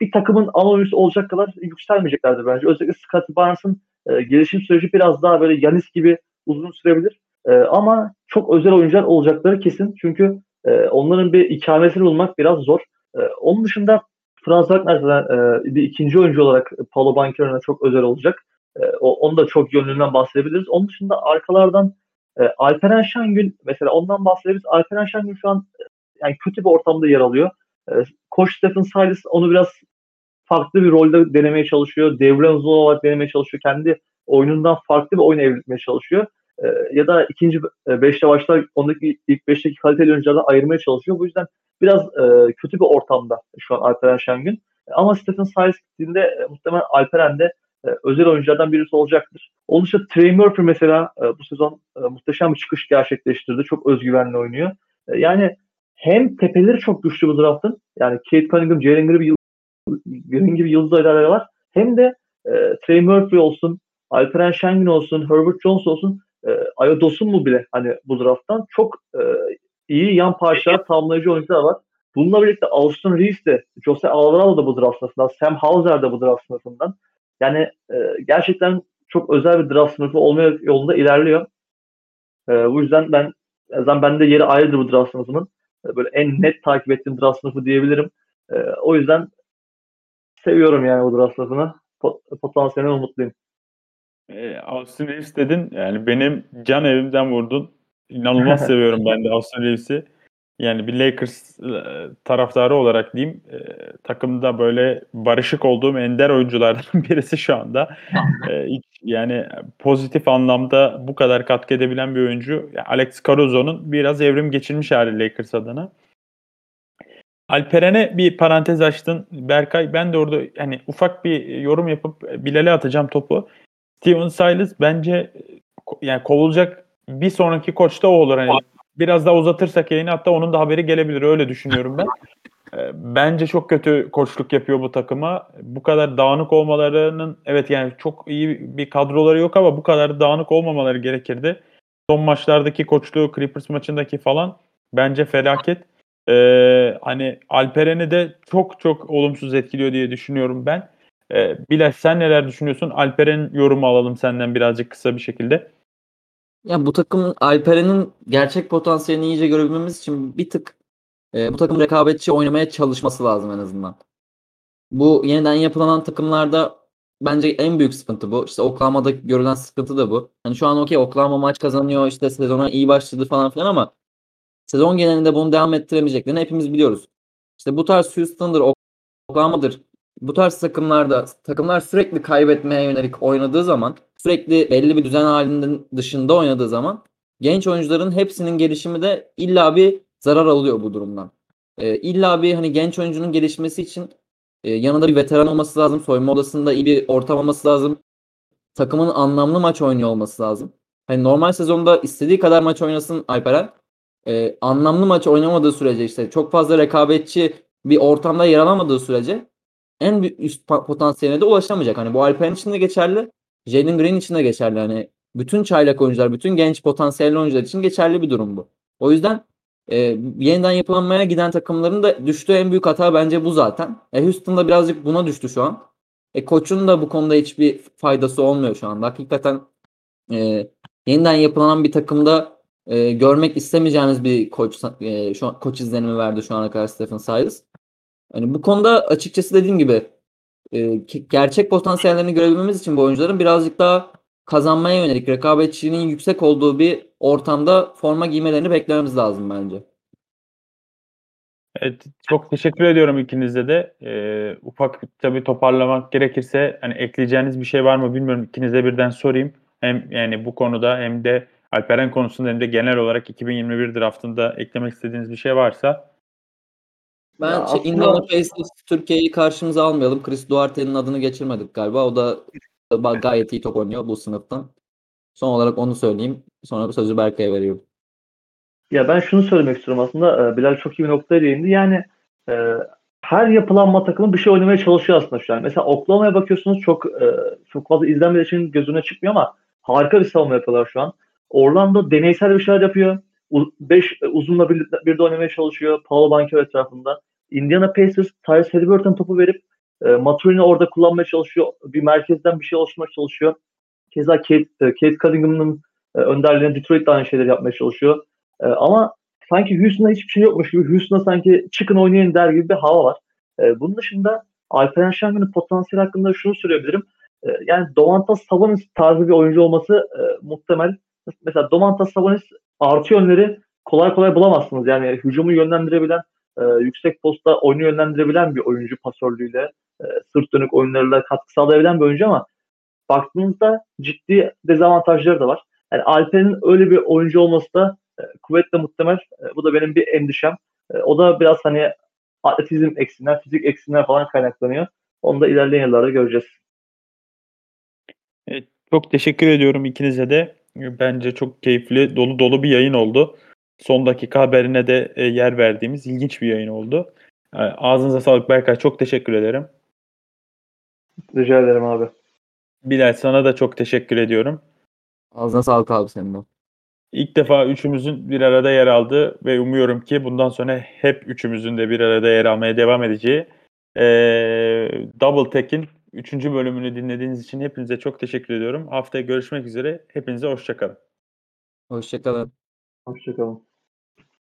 bir takımın ana oyuncusu olacak kadar yükselmeyeceklerdi bence. Özellikle Scotty Barnes'ın e, gelişim süreci biraz daha böyle Yanis gibi uzun sürebilir. E, ama çok özel oyuncular olacakları kesin. Çünkü e, onların bir ikamesini bulmak biraz zor. E, onun dışında Franz Wagner zaten e, bir ikinci oyuncu olarak Paulo Banchero'na çok özel olacak. E, o, onu da çok yönlüğünden bahsedebiliriz. Onun dışında arkalardan e, Alperen Şengün mesela ondan bahsedebiliriz. Alperen Şengün şu an e, yani kötü bir ortamda yer alıyor. E, Koç Stephen Silas onu biraz farklı bir rolde denemeye çalışıyor. Devre uzun olarak denemeye çalışıyor. Kendi oyunundan farklı bir oyun evrilmeye çalışıyor. E, ya da ikinci e, beşte başlar ondaki ilk beşteki kaliteli oyunculardan ayırmaya çalışıyor. Bu yüzden biraz e, kötü bir ortamda şu an Alperen Şengün. Ama Stephen Silas gittiğinde e, muhtemelen Alperen de e, özel oyunculardan birisi olacaktır. Onun dışında Trey Murphy mesela e, bu sezon e, muhteşem bir çıkış gerçekleştirdi. Çok özgüvenli oynuyor. E, yani hem tepeleri çok güçlü bu draftın. Yani Kate Cunningham, Jalen gibi, Green gibi yıldız oyuncuları var. Hem de e, Trey Murphy olsun, Alperen Şengün olsun, Herbert Jones olsun, e, Dosun mu bile hani bu drafttan çok e, iyi yan parçalar, tamamlayıcı oyuncular var. Bununla birlikte Austin Reeves de, Jose Alvarado da bu draft sınıfından, Sam Hauser da bu draft sınıfından. Yani e, gerçekten çok özel bir draft sınıfı olmaya yolunda ilerliyor. E, bu yüzden ben zaten bende yeri ayrıdır bu draft sınıfının. E, böyle en net takip ettiğim draft sınıfı diyebilirim. E, o yüzden seviyorum yani bu draft sınıfını. Pot potansiyeline umutluyum. E, Austin Reeves dedin. Yani benim can evimden vurdun. İnanılmaz seviyorum ben de Austin Reeves'i. Yani bir Lakers taraftarı olarak diyeyim e, takımda böyle barışık olduğum ender oyunculardan birisi şu anda. e, yani pozitif anlamda bu kadar katkı edebilen bir oyuncu. Alex Caruso'nun biraz evrim geçirmiş hali Lakers adına. Alperen'e bir parantez açtın Berkay. Ben de orada yani ufak bir yorum yapıp Bilal'e atacağım topu. Steven Silas bence yani kovulacak bir sonraki koç da o olur. Hani biraz daha uzatırsak yayını hatta onun da haberi gelebilir öyle düşünüyorum ben. Eee, bence çok kötü koçluk yapıyor bu takıma. Bu kadar dağınık olmalarının evet, yani, çok iyi bir kadroları yok ama bu kadar dağınık olmamaları gerekirdi. Son maçlardaki koçluğu, Clippers maçındaki falan bence felaket. Eee, hani, Alperen'i de çok çok olumsuz etkiliyor diye düşünüyorum ben. Eee, Bilal sen neler düşünüyorsun? Alperen yorumu alalım senden birazcık kısa bir şekilde. Ya bu takımın Alperen'in gerçek potansiyelini iyice görebilmemiz için bir tık e, bu takım rekabetçi oynamaya çalışması lazım en azından. Bu yeniden yapılanan takımlarda bence en büyük sıkıntı bu. İşte Oklahoma'da görülen sıkıntı da bu. Hani şu an okey Oklahoma maç kazanıyor işte sezona iyi başladı falan filan ama sezon genelinde bunu devam ettiremeyeceklerini hepimiz biliyoruz. İşte bu tarz Houston'dır, Oklahoma'dır. Bu tarz takımlarda takımlar sürekli kaybetmeye yönelik oynadığı zaman sürekli belli bir düzen halinin dışında oynadığı zaman genç oyuncuların hepsinin gelişimi de illa bir zarar alıyor bu durumdan. Ee, illa bir hani genç oyuncunun gelişmesi için e, yanında bir veteran olması lazım. Soyunma odasında iyi bir ortam olması lazım. Takımın anlamlı maç oynuyor olması lazım. Hani normal sezonda istediği kadar maç oynasın Alperen. Ee, anlamlı maç oynamadığı sürece işte çok fazla rekabetçi bir ortamda yer alamadığı sürece en üst potansiyeline de ulaşamayacak. Hani bu Alperen için de geçerli. Jalen Green için de geçerli. Hani bütün çaylak oyuncular, bütün genç potansiyelli oyuncular için geçerli bir durum bu. O yüzden e, yeniden yapılanmaya giden takımların da düştüğü en büyük hata bence bu zaten. E, Houston'da birazcık buna düştü şu an. E, koçun da bu konuda hiçbir faydası olmuyor şu anda. Hakikaten e, yeniden yapılanan bir takımda e, görmek istemeyeceğiniz bir koç e, şu an, koç izlenimi verdi şu ana kadar Stephen Silas. Yani bu konuda açıkçası dediğim gibi e, gerçek potansiyellerini görebilmemiz için bu oyuncuların birazcık daha kazanmaya yönelik rekabetçiliğinin yüksek olduğu bir ortamda forma giymelerini beklememiz lazım bence. Evet, çok teşekkür ediyorum ikinize de. Ee, ufak tabii toparlamak gerekirse hani ekleyeceğiniz bir şey var mı bilmiyorum. İkinize birden sorayım. Hem yani bu konuda hem de Alperen konusunda hem de genel olarak 2021 draftında eklemek istediğiniz bir şey varsa. Ben ya şey. Indiana Pacers Türkiye'yi karşımıza almayalım. Chris Duarte'nin adını geçirmedik galiba. O da gayet iyi top oynuyor bu sınıftan. Son olarak onu söyleyeyim. Sonra sözü Berkay'a veriyorum. Ya ben şunu söylemek istiyorum aslında. Bilal çok iyi bir noktaya değindi. Yani e, her yapılanma takımı bir şey oynamaya çalışıyor aslında şu an. Mesela Oklahoma'ya bakıyorsunuz çok e, çok fazla izlenmediği için gözüne çıkmıyor ama harika bir savunma yapıyorlar şu an. Orlando deneysel bir şeyler yapıyor. 5 uzunla bir, bir de oynamaya çalışıyor. Paolo Banquero etrafında. Indiana Pacers Tyrese Halliburton topu verip e, Maturin'i orada kullanmaya çalışıyor. Bir merkezden bir şey oluşturmaya çalışıyor. Keza Kate, e, Kate Cunningham'ın e, önderliğine Detroit de aynı şeyleri yapmaya çalışıyor. E, ama sanki Houston'da hiçbir şey yokmuş gibi Houston'da sanki çıkın oynayın der gibi bir hava var. E, bunun dışında Alperen Şengün'ün potansiyeli hakkında şunu söyleyebilirim. E, yani Domantas Sabonis tarzı bir oyuncu olması e, muhtemel. Mesela Domantas Sabonis artı yönleri kolay kolay bulamazsınız. Yani hücumu yönlendirebilen, e, yüksek posta oyunu yönlendirebilen bir oyuncu pasörlüğüyle, e, sırt dönük oyunlarıyla katkı sağlayabilen bir oyuncu ama baktığınızda ciddi dezavantajları da var. Yani Alper'in öyle bir oyuncu olması da e, kuvvetle muhtemel. E, bu da benim bir endişem. E, o da biraz hani atletizm eksiğinden, fizik eksiğinden falan kaynaklanıyor. Onu da ilerleyen yıllarda göreceğiz. Evet, çok teşekkür ediyorum ikinize de. Bence çok keyifli, dolu dolu bir yayın oldu. Son dakika haberine de e, yer verdiğimiz ilginç bir yayın oldu. E, ağzınıza sağlık Berkay. Çok teşekkür ederim. Rica ederim abi. Bilal sana da çok teşekkür ediyorum. Ağzına sağlık abi senin de. İlk defa üçümüzün bir arada yer aldığı ve umuyorum ki bundan sonra hep üçümüzün de bir arada yer almaya devam edeceği e, Double Tech'in 3. bölümünü dinlediğiniz için hepinize çok teşekkür ediyorum. Haftaya görüşmek üzere. Hepinize hoşçakalın. Hoşçakalın. Hoşçakalın.